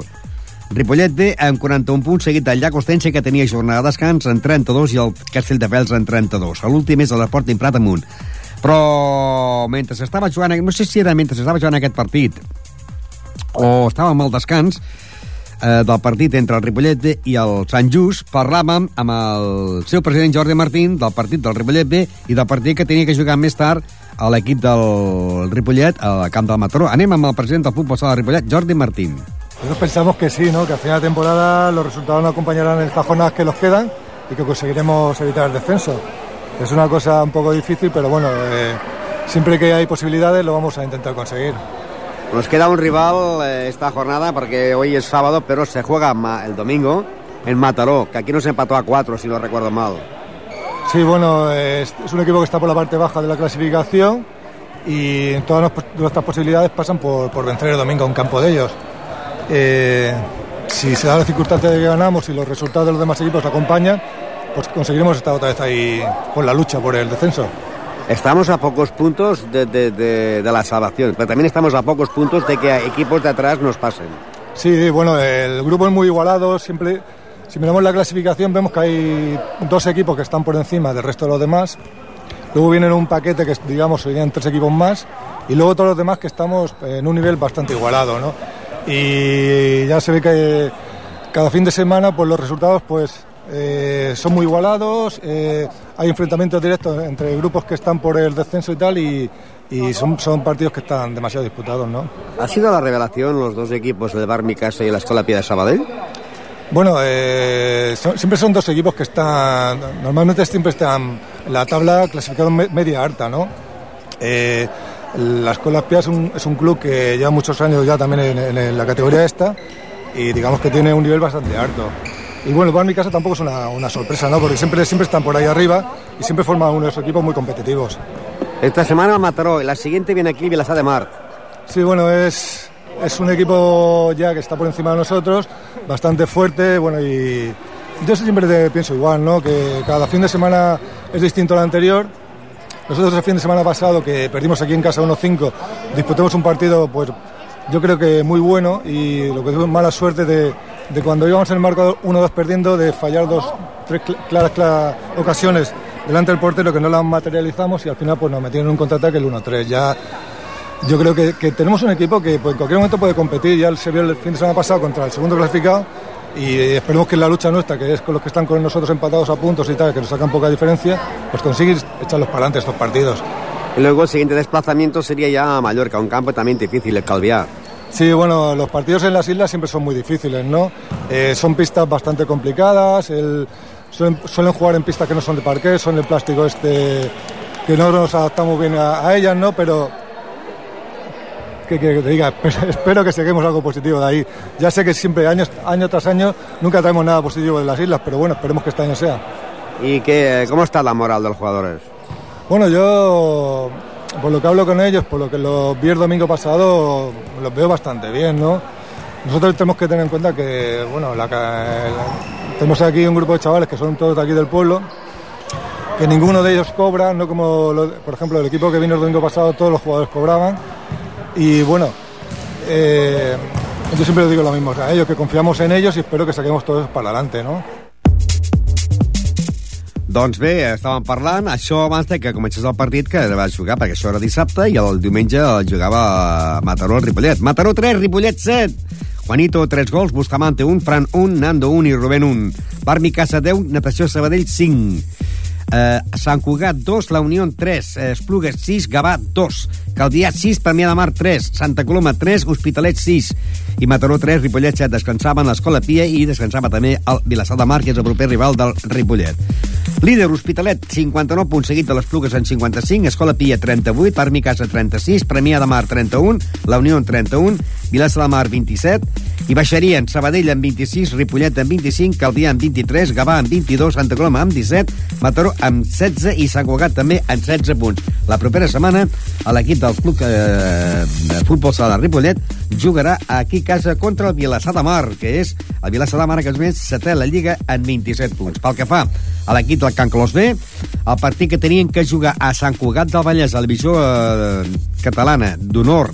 S1: Ripollet D amb 41 punts, seguit del Llac Ostense, que tenia jornada de descans en 32 i el Castelldefels en 32. L'últim és l'Esport Prat amunt. Però mentre s'estava jugant, no sé si era mentre s'estava jugant aquest partit o estàvem al descans, eh, del partit entre el Ripollet B i el Sant Just, parlàvem amb el seu president Jordi Martín del partit del Ripollet B i del partit que tenia que jugar més tard a l'equip del Ripollet al camp del Mataró. Anem amb el president del futbol sala del Ripollet, Jordi Martín.
S10: Nosotros pensamos que sí, ¿no? que al final de temporada los resultados nos acompañarán en estas jornadas que nos quedan y que conseguiremos evitar el descenso. Es una cosa un poco difícil, pero bueno, eh, siempre que hay posibilidades lo vamos a intentar conseguir.
S1: Nos queda un rival eh, esta jornada porque hoy es sábado, pero se juega el domingo en Mataró, que aquí nos empató a 4, si no recuerdo mal.
S10: Sí, bueno, eh, es, un equipo que está por la parte baja de la clasificación y todas nuestras posibilidades pasan por, por vencer el domingo a un campo de ellos. Eh, si se da la circunstancia de que ganamos y los resultados de los demás equipos acompañan, pues conseguiremos estar otra vez ahí por la lucha por el descenso.
S1: Estamos a pocos puntos de, de- de- de la salvación, pero también estamos a pocos puntos de que equipos de atrás nos pasen.
S10: Sí, bueno, el grupo es muy igualado. Siempre, si miramos la clasificación, vemos que hay dos equipos que están por encima del resto de los demás. Luego vienen un paquete que, digamos, serían tres equipos más. Y luego todos los demás que estamos en un nivel bastante igualado, ¿no? Y ya se ve que cada fin de semana, pues los resultados, pues eh, son muy igualados. eh, hay enfrentamientos directos entre grupos que están por el descenso y tal. Y, y son, son partidos que están demasiado disputados, ¿no?
S1: ¿Ha sido la revelación los dos equipos, el Bar Mi Casa y la Escuela Pia de Sabadell?
S10: Bueno, eh, son- siempre son dos equipos que están, normalmente siempre están en la tabla clasificados me- media alta, ¿no? La Escuela Espía es un, es un club que lleva muchos años ya también en, en la categoría esta y digamos que tiene un nivel bastante alto. Y bueno, Bar Mi Casa tampoco es una, una sorpresa, ¿no? Porque siempre, siempre están por ahí arriba y siempre forman unos equipos muy competitivos.
S1: Esta semana Mataró, y la siguiente viene aquí Vilassar de Mar.
S10: Sí, bueno, es, es un equipo ya que está por encima de nosotros, bastante fuerte, bueno, y yo siempre te pienso igual, ¿no? Que cada fin de semana es distinto al anterior. Nosotros el fin de semana pasado, que perdimos aquí en casa 1-5, disputamos un partido, pues yo creo que muy bueno y lo que tuve mala suerte de, de cuando íbamos en el marco 1-2 perdiendo, de fallar dos, tres cl- claras, ocasiones delante del portero que no las materializamos y al final pues nos metieron en un contraataque el 1-3. Ya yo creo que, que tenemos un equipo que pues, en cualquier momento puede competir. Ya se vio el fin de semana pasado contra el segundo clasificado y esperemos que en la lucha nuestra, que es con los que están con nosotros empatados a puntos y tal, que nos sacan poca diferencia, pues conseguir echarlos para adelante estos partidos.
S1: Y luego el siguiente desplazamiento sería ya a Mallorca, un campo también difícil, el Calviá.
S10: Sí, bueno, los partidos en las islas siempre son muy difíciles, ¿no? Eh, son pistas bastante complicadas, el- suelen, suelen jugar en pistas que no son de parqué, son de plástico este, que no nos adaptamos bien a, a ellas, ¿no? Pero, que, que te diga, espero que saquemos algo positivo de ahí. Ya sé que siempre, año, año tras año, nunca traemos nada positivo de las islas, pero bueno, esperemos que este año sea.
S1: ¿Y qué, cómo está la moral de los jugadores?
S10: Bueno, yo, por lo que hablo con ellos, por lo que los vi el domingo pasado, los veo bastante bien, ¿no? Nosotros tenemos que tener en cuenta que, bueno, la, la- tenemos aquí un grupo de chavales que son todos de aquí del pueblo, que ninguno de ellos cobra, no como, lo- por ejemplo, el equipo que vino el domingo pasado, todos los jugadores cobraban. Y bueno, eh, yo siempre digo lo mismo, o sea, ellos que confiamos en ellos y espero que saquemos todos para adelante, ¿no?
S1: Doncs bé, estàvem parlant, això abans de que comencés el partit que va jugar, perquè això era dissabte, i el diumenge el jugava Mataró al Ripollet. Mataró 3, Ripollet 7. Juanito, 3 gols, Bustamante 1, Fran 1, Nando 1 i Rubén 1. Barmi Casa 10, Natació Sabadell 5. Eh, Sant Cugat 2, La Unió 3, eh, Esplugues 6, Gavà 2, Caldià 6, Premià de Mar 3, Santa Coloma 3, Hospitalet 6 i Mataró 3, Ripollet 7. Descansaven l'Escola Pia i descansava també el Vilassar de Mar, que és el proper rival del Ripollet. Líder Hospitalet, 59 punts seguit de les Plugues en 55, Escola Pia 38, Parmi Casa 36, Premià de Mar 31, La Unió en 31, Vilassar de Mar 27, i baixarien Sabadell amb 26, Ripollet amb 25, Caldià amb 23, Gavà amb 22, Santa Coloma amb 17, Mataró amb 16 i Sant Cugat també amb 16 punts. La propera setmana l'equip del club eh, de futbol sala de Ripollet jugarà aquí a casa contra el Vilassar de Mar, que és el Vilassar de Mar que és més setè la Lliga en 27 punts. Pel que fa a l'equip del Can Clos B, el partit que tenien que jugar a Sant Cugat del Vallès, a la divisió eh, catalana d'honor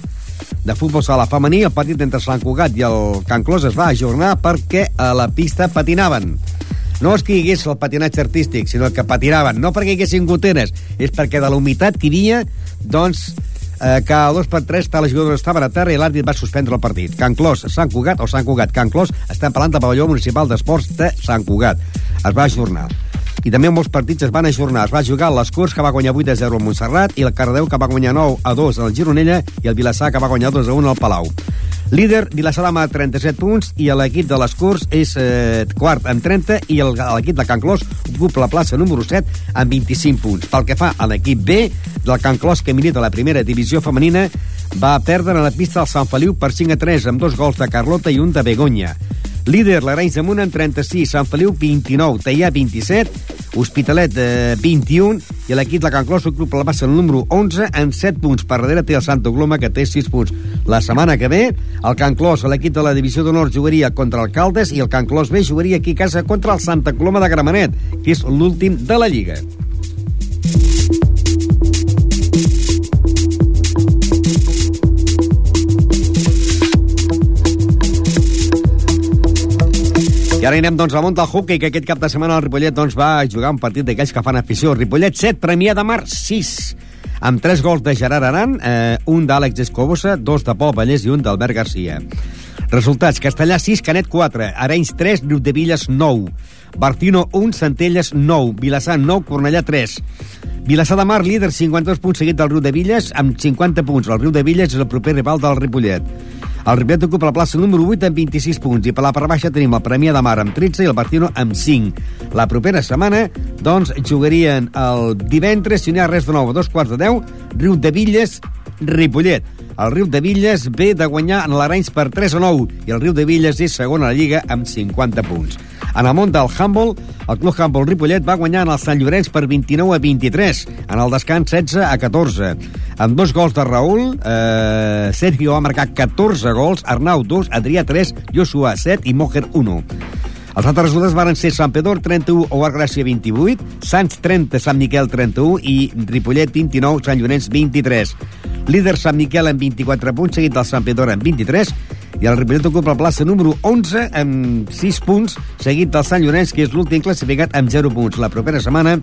S1: de futbol sala femení, el partit entre Sant Cugat i el Can Clos es va ajornar perquè a la pista patinaven. No és que hi hagués el patinatge artístic, sinó que patinaven. No perquè hi haguessin goteres, és perquè de la humitat que hi havia, doncs, eh, cada dos per tres les jugadores estaven a terra i l'àrbit va suspendre el partit. Can Clos, Sant Cugat o Sant Cugat, Can Clos, estan parlant del pavelló municipal d'esports de Sant Cugat. Es va ajornar i també molts partits es van ajornar. Es va jugar les Corts, que va guanyar 8 a 0 al Montserrat, i el Cardeu, que va guanyar 9 a 2 al Gironella, i el Vilassar, que va guanyar 2 a 1 al Palau. Líder, Vilassar amb 37 punts, i l'equip de les Corts és eh, quart amb 30, i l'equip de Can Clos ocupa la plaça número 7 amb 25 punts. Pel que fa a l'equip B, del Can Clos, que milita la primera divisió femenina, va perdre a la pista del Sant Feliu per 5 a 3, amb dos gols de Carlota i un de Begoña. Líder, l'Arenys de Munt amb 36, Sant Feliu 29, Teià 27, Hospitalet eh, 21 i l'equip de Can Clos ocupa la el número 11 amb 7 punts. Per darrere té el Santa Coloma que té 6 punts. La setmana que ve el Can Clos, l'equip de la divisió d'honor jugaria contra el Caldes i el Can Clos B jugaria aquí a casa contra el Santa Coloma de Gramenet, que és l'últim de la Lliga. I ara anem doncs, al món del hockey, que aquest cap de setmana el Ripollet doncs, va jugar un partit d'aquells que fan afició. Ripollet 7, Premià de Mar 6 amb tres gols de Gerard Aran, eh, un d'Àlex Escobosa, dos de Pol Vallès i un d'Albert Garcia. Resultats, Castellà 6, Canet 4, Arenys 3, Riudevilles 9, Bartino 1, Centelles 9, Vilassar 9, Cornellà 3. Vilassar de Mar, líder, 52 punts seguit del Riu de Villes, amb 50 punts. El Riu de Villes és el proper rival del Ripollet. El Ripollet ocupa la plaça número 8 amb 26 punts i per la part baixa tenim el Premià de Mar amb 13 i el Bartino amb 5. La propera setmana, doncs, jugarien el divendres, si no hi ha res de nou, a dos quarts de 10, Riu de Villes, Ripollet. El Riu de Villes ve de guanyar en l'Arenys per 3 a 9 i el Riu de Villes és segon a la Lliga amb 50 punts. En el món del handball, el Club Handball Ripollet va guanyar en el Sant Llorenç per 29 a 23, en el descans 16 a 14. Amb dos gols de Raül, eh, Sergio va marcar 14 gols, Arnau 2, Adrià 3, Joshua 7 i Mojer 1. Els altres resultats van ser Sant Pedor 31, Oar Gràcia 28, Sants 30, Sant Miquel 31 i Ripollet 29, Sant Llorenç 23. Líder Sant Miquel amb 24 punts, seguit del Sant Pedor amb 23 i el Ripollet ocupa la plaça número 11 amb 6 punts, seguit del Sant Llorenç, que és l'últim classificat amb 0 punts. La propera setmana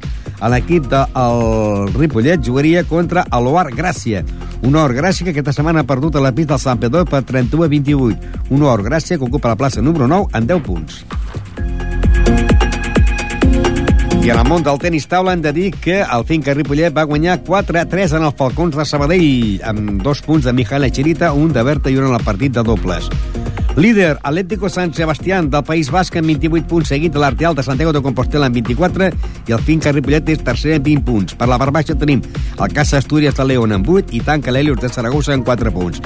S1: l'equip del Ripollet jugaria contra l'Oar Gràcia. Un Or Gràcia que aquesta setmana ha perdut a la pista del Sant Pedro per 31 a 28. Un Or Gràcia que ocupa la plaça número 9 amb 10 punts. I en el món del tenis taula hem de dir que el Finca Ripollet va guanyar 4-3 en el Falcons de Sabadell, amb dos punts de Mijael Echirita, un de Berta i un en el partit de dobles. Líder, Atlético San Sebastián del País Basc amb 28 punts, seguit de l'Arteal de Santiago de Compostela amb 24 i el Finca Ripollet és tercer amb 20 punts. Per la part baixa tenim el Casa Astúries de León amb 8 i tanca l'Helios de Saragossa amb 4 punts.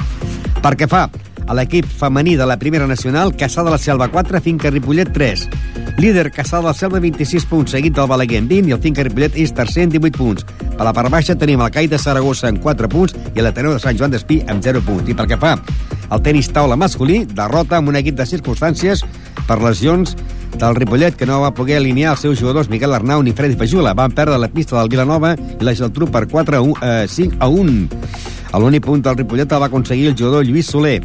S1: Per què fa a l'equip femení de la primera nacional, Caçà de la Selva 4, Finca Ripollet 3. Líder, Caçà de la Selva 26 punts, seguit del Balaguer amb 20 i el Finca Ripollet és tercer amb 18 punts. Per la part baixa tenim el CAI de Saragossa amb 4 punts i l'Ateneu de Sant Joan d'Espí amb 0 punts. I pel que fa al tenis taula masculí, derrota amb un equip de circumstàncies per lesions del Ripollet, que no va poder alinear els seus jugadors Miquel Arnau ni Freddy Fajula. Van perdre la pista del Vilanova i la Geltrú per 4 a 1, eh, 5 a 1. L'únic punt del Ripollet el va aconseguir el jugador Lluís Soler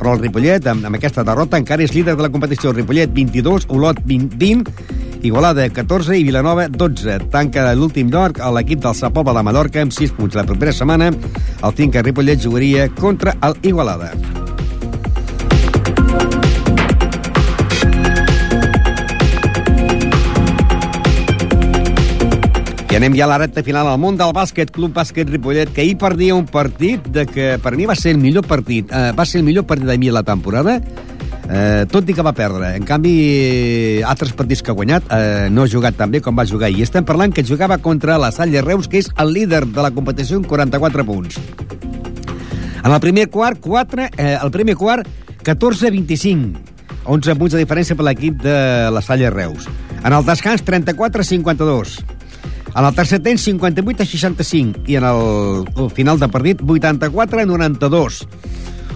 S1: però el Ripollet, amb, amb aquesta derrota, encara és líder de la competició. Ripollet, 22, Olot, 20, 20 Igualada, 14 i Vilanova, 12. Tanca l'últim lloc a l'equip del Sapova de Mallorca amb 6 punts. La propera setmana, el Finca Ripollet jugaria contra el Igualada. I anem ja a la recta final al món del bàsquet, Club Bàsquet Ripollet, que ahir perdia un partit de que per mi va ser el millor partit, eh, va ser el millor partit de mi la temporada, eh, tot i que va perdre. En canvi, altres partits que ha guanyat eh, no ha jugat tan bé com va jugar. I estem parlant que jugava contra la Salle Reus, que és el líder de la competició amb 44 punts. En el primer quart, 4, eh, el primer quart, 14-25. 11 punts de diferència per l'equip de la Salle Reus. En el descans, 34-52. En el tercer temps, 58 a 65. I en el, el final de partit, 84 a 92.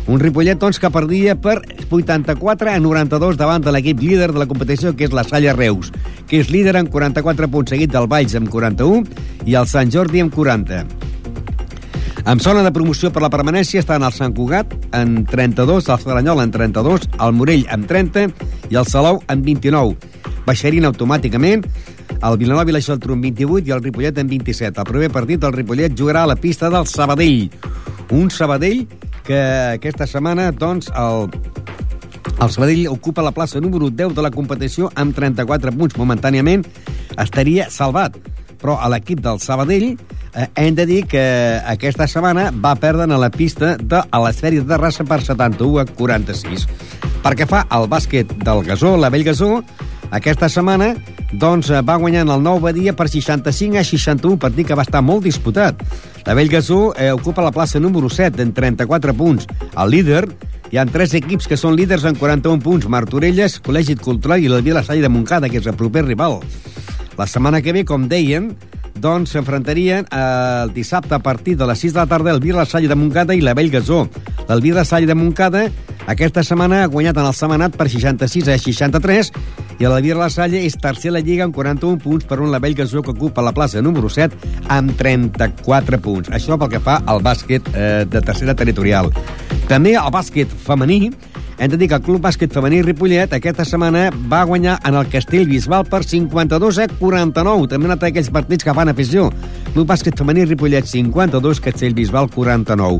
S1: Un Ripollet, doncs, que perdia per 84 a 92 davant de l'equip líder de la competició, que és la Salla Reus, que és líder amb 44 punts, seguit del Valls amb 41 i el Sant Jordi amb 40. En zona de promoció per la permanència estan el Sant Cugat en 32, el Ceranyol en 32, el Morell amb 30 i el Salou amb 29. Baixarien automàticament el Vilanova i la Geltrú amb 28 i el Ripollet amb 27. El primer partit el Ripollet jugarà a la pista del Sabadell. Un Sabadell que aquesta setmana, doncs, el, el Sabadell ocupa la plaça número 10 de la competició amb 34 punts. Momentàniament estaria salvat. Però a l'equip del Sabadell eh, hem de dir que aquesta setmana va perdre a la pista de a l'esferi de raça per 71 a 46. Perquè fa el bàsquet del Gasó, la Vell Gasó, aquesta setmana doncs, va guanyant el nou Badia per 65 a 61, partit que va estar molt disputat. La Vell Gasó eh, ocupa la plaça número 7 en 34 punts. El líder hi ha tres equips que són líders en 41 punts. Martorelles, Col·legi Cultural i la Vila Salle de Montcada, que és el proper rival. La setmana que ve, com deien, doncs s'enfrontarien el dissabte a partir de les 6 de la tarda el Vila Salle de Montcada i la Vell Gasó. El Vila Salle de Montcada aquesta setmana ha guanyat en el setmanat per 66 a 63 i el Vila Salle és tercer a la Lliga amb 41 punts per un la Vell Gasó que ocupa la plaça número 7 amb 34 punts. Això pel que fa al bàsquet eh, de tercera territorial. També el bàsquet femení hem de dir que el Club Bàsquet Femení Ripollet aquesta setmana va guanyar en el Castell Bisbal per 52 a 49. També un altre d'aquells partits que fan afició. Club Bàsquet Femení Ripollet 52, Castell Bisbal 49.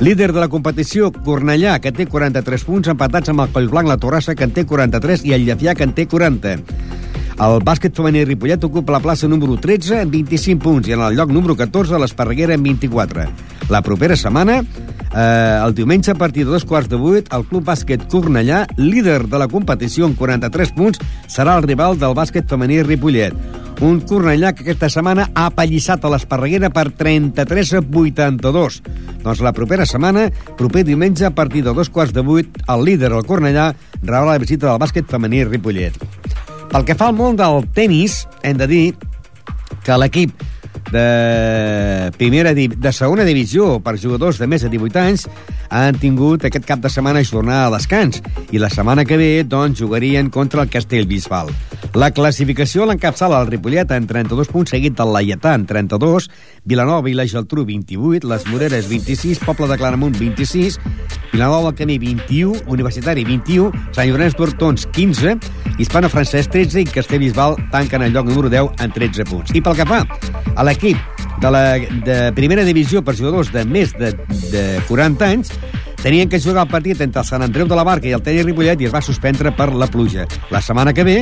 S1: Líder de la competició, Cornellà, que té 43 punts, empatats amb el Collblanc, la Torrassa, que en té 43, i el Llefià, que en té 40. El bàsquet femení Ripollet ocupa la plaça número 13 amb 25 punts i en el lloc número 14 l'Esparreguera amb 24. La propera setmana, eh, el diumenge a partir de dos quarts de vuit, el Club Bàsquet Cornellà, líder de la competició amb 43 punts, serà el rival del bàsquet femení Ripollet. Un Cornellà que aquesta setmana ha apallissat a l'Esparreguera per 33 a 82. Doncs la propera setmana, proper diumenge, a partir de dos quarts de vuit, el líder, el Cornellà, rebrà la visita del bàsquet femení Ripollet. Pel que fa al món del tennis, hem de dir que l'equip de primera de segona divisió per jugadors de més de 18 anys han tingut aquest cap de setmana jornada de descans i la setmana que ve doncs jugarien contra el Castellbisbal. La classificació l'encapçala el Ripollet en 32 punts seguit del Laietà en 32, Vilanova i la Geltrú 28, les Moreres 26, Poble de Claramunt 26, Vilanova del Camí 21, Universitari 21, Sant Llorenç d'Hortons 15, Hispano Francès 13 i Castellbisbal tanquen el lloc número 10 en 13 punts. I pel que fa a l'equip de la de primera divisió per jugadors de més de, de 40 anys, tenien que jugar el partit entre el Sant Andreu de la Barca i el Tella Ripollet i es va suspendre per la pluja. La setmana que ve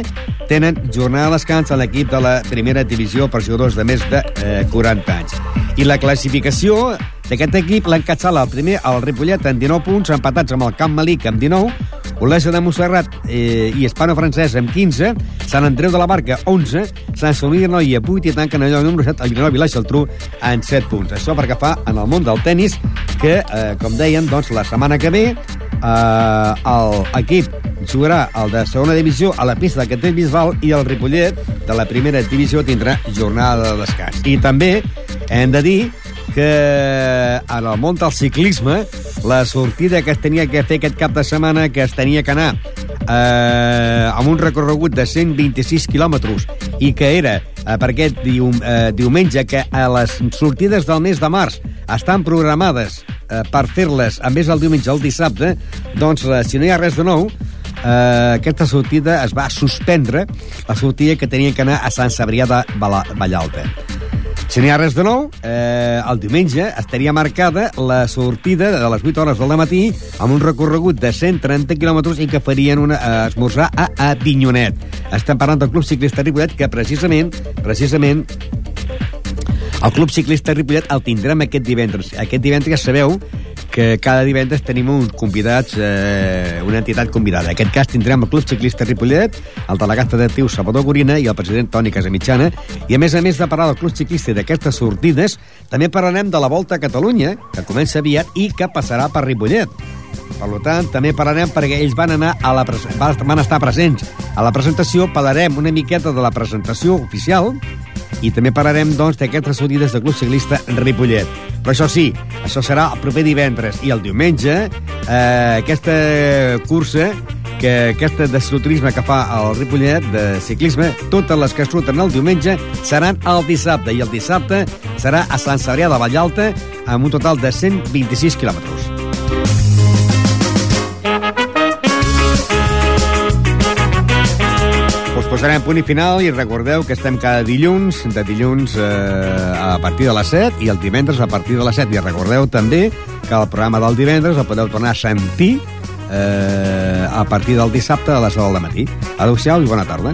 S1: tenen jornada de descans a l'equip de la primera divisió per jugadors de més de eh, 40 anys. I la classificació d'aquest equip l'encatçala el primer el Ripollet en 19 punts, empatats amb el Camp Malic amb 19, Olesa de Montserrat eh, i Hispano Francès amb 15, Sant Andreu de la Barca 11, Sant Celoni de Noia 8 i tanquen allò número 7 el Vilanova i la Geltrú en 7 punts. Això perquè fa en el món del tennis que, eh, com dèiem, doncs, la setmana que ve eh, l'equip jugarà el de segona divisió a la pista de Catell Bisbal i el Ripollet de la primera divisió tindrà jornada de descans. I també hem de dir que en el món del ciclisme la sortida que es tenia que fer aquest cap de setmana que es tenia que anar eh, amb un recorregut de 126 quilòmetres i que era eh, per aquest dium, eh, diumenge que a les sortides del mes de març estan programades eh, per fer-les a més el diumenge al dissabte, doncs eh, si no hi ha res de nou, eh, aquesta sortida es va suspendre, la sortida que tenien que anar a Sant Cebrià de Vallalta. Si no hi ha res de nou, eh, el diumenge estaria marcada la sortida de les 8 hores del matí amb un recorregut de 130 quilòmetres i que farien una, eh, esmorzar a Avinyonet. Estem parlant del Club Ciclista Ripollet que precisament, precisament el Club Ciclista Ripollet el tindrem aquest divendres. Aquest divendres ja sabeu que cada divendres tenim uns convidats, eh, una entitat convidada. En aquest cas tindrem el Club Ciclista Ripollet, el delegat federatiu Salvador Gorina i el president Toni Casamitjana. I a més a més de parlar del Club Ciclista i d'aquestes sortides, també parlarem de la Volta a Catalunya, que comença aviat i que passarà per Ripollet. Per tant, també parlarem perquè ells van anar a la van estar presents a la presentació, parlarem una miqueta de la presentació oficial i també parlarem doncs d'aquestes sortides de Club Ciclista Ripollet. Però això sí, això serà el proper divendres i el diumenge eh, aquesta cursa que aquesta de ciclisme que fa el Ripollet de ciclisme, totes les que surten el diumenge seran el dissabte i el dissabte serà a Sant Cebrià de Vallalta amb un total de 126 quilòmetres. Posarem punt i final i recordeu que estem cada dilluns, de dilluns eh, a partir de les 7 i el divendres a partir de les 7. I recordeu també que el programa del divendres el podeu tornar a sentir eh, a partir del dissabte a les 9 del matí. Adéu-siau i bona tarda.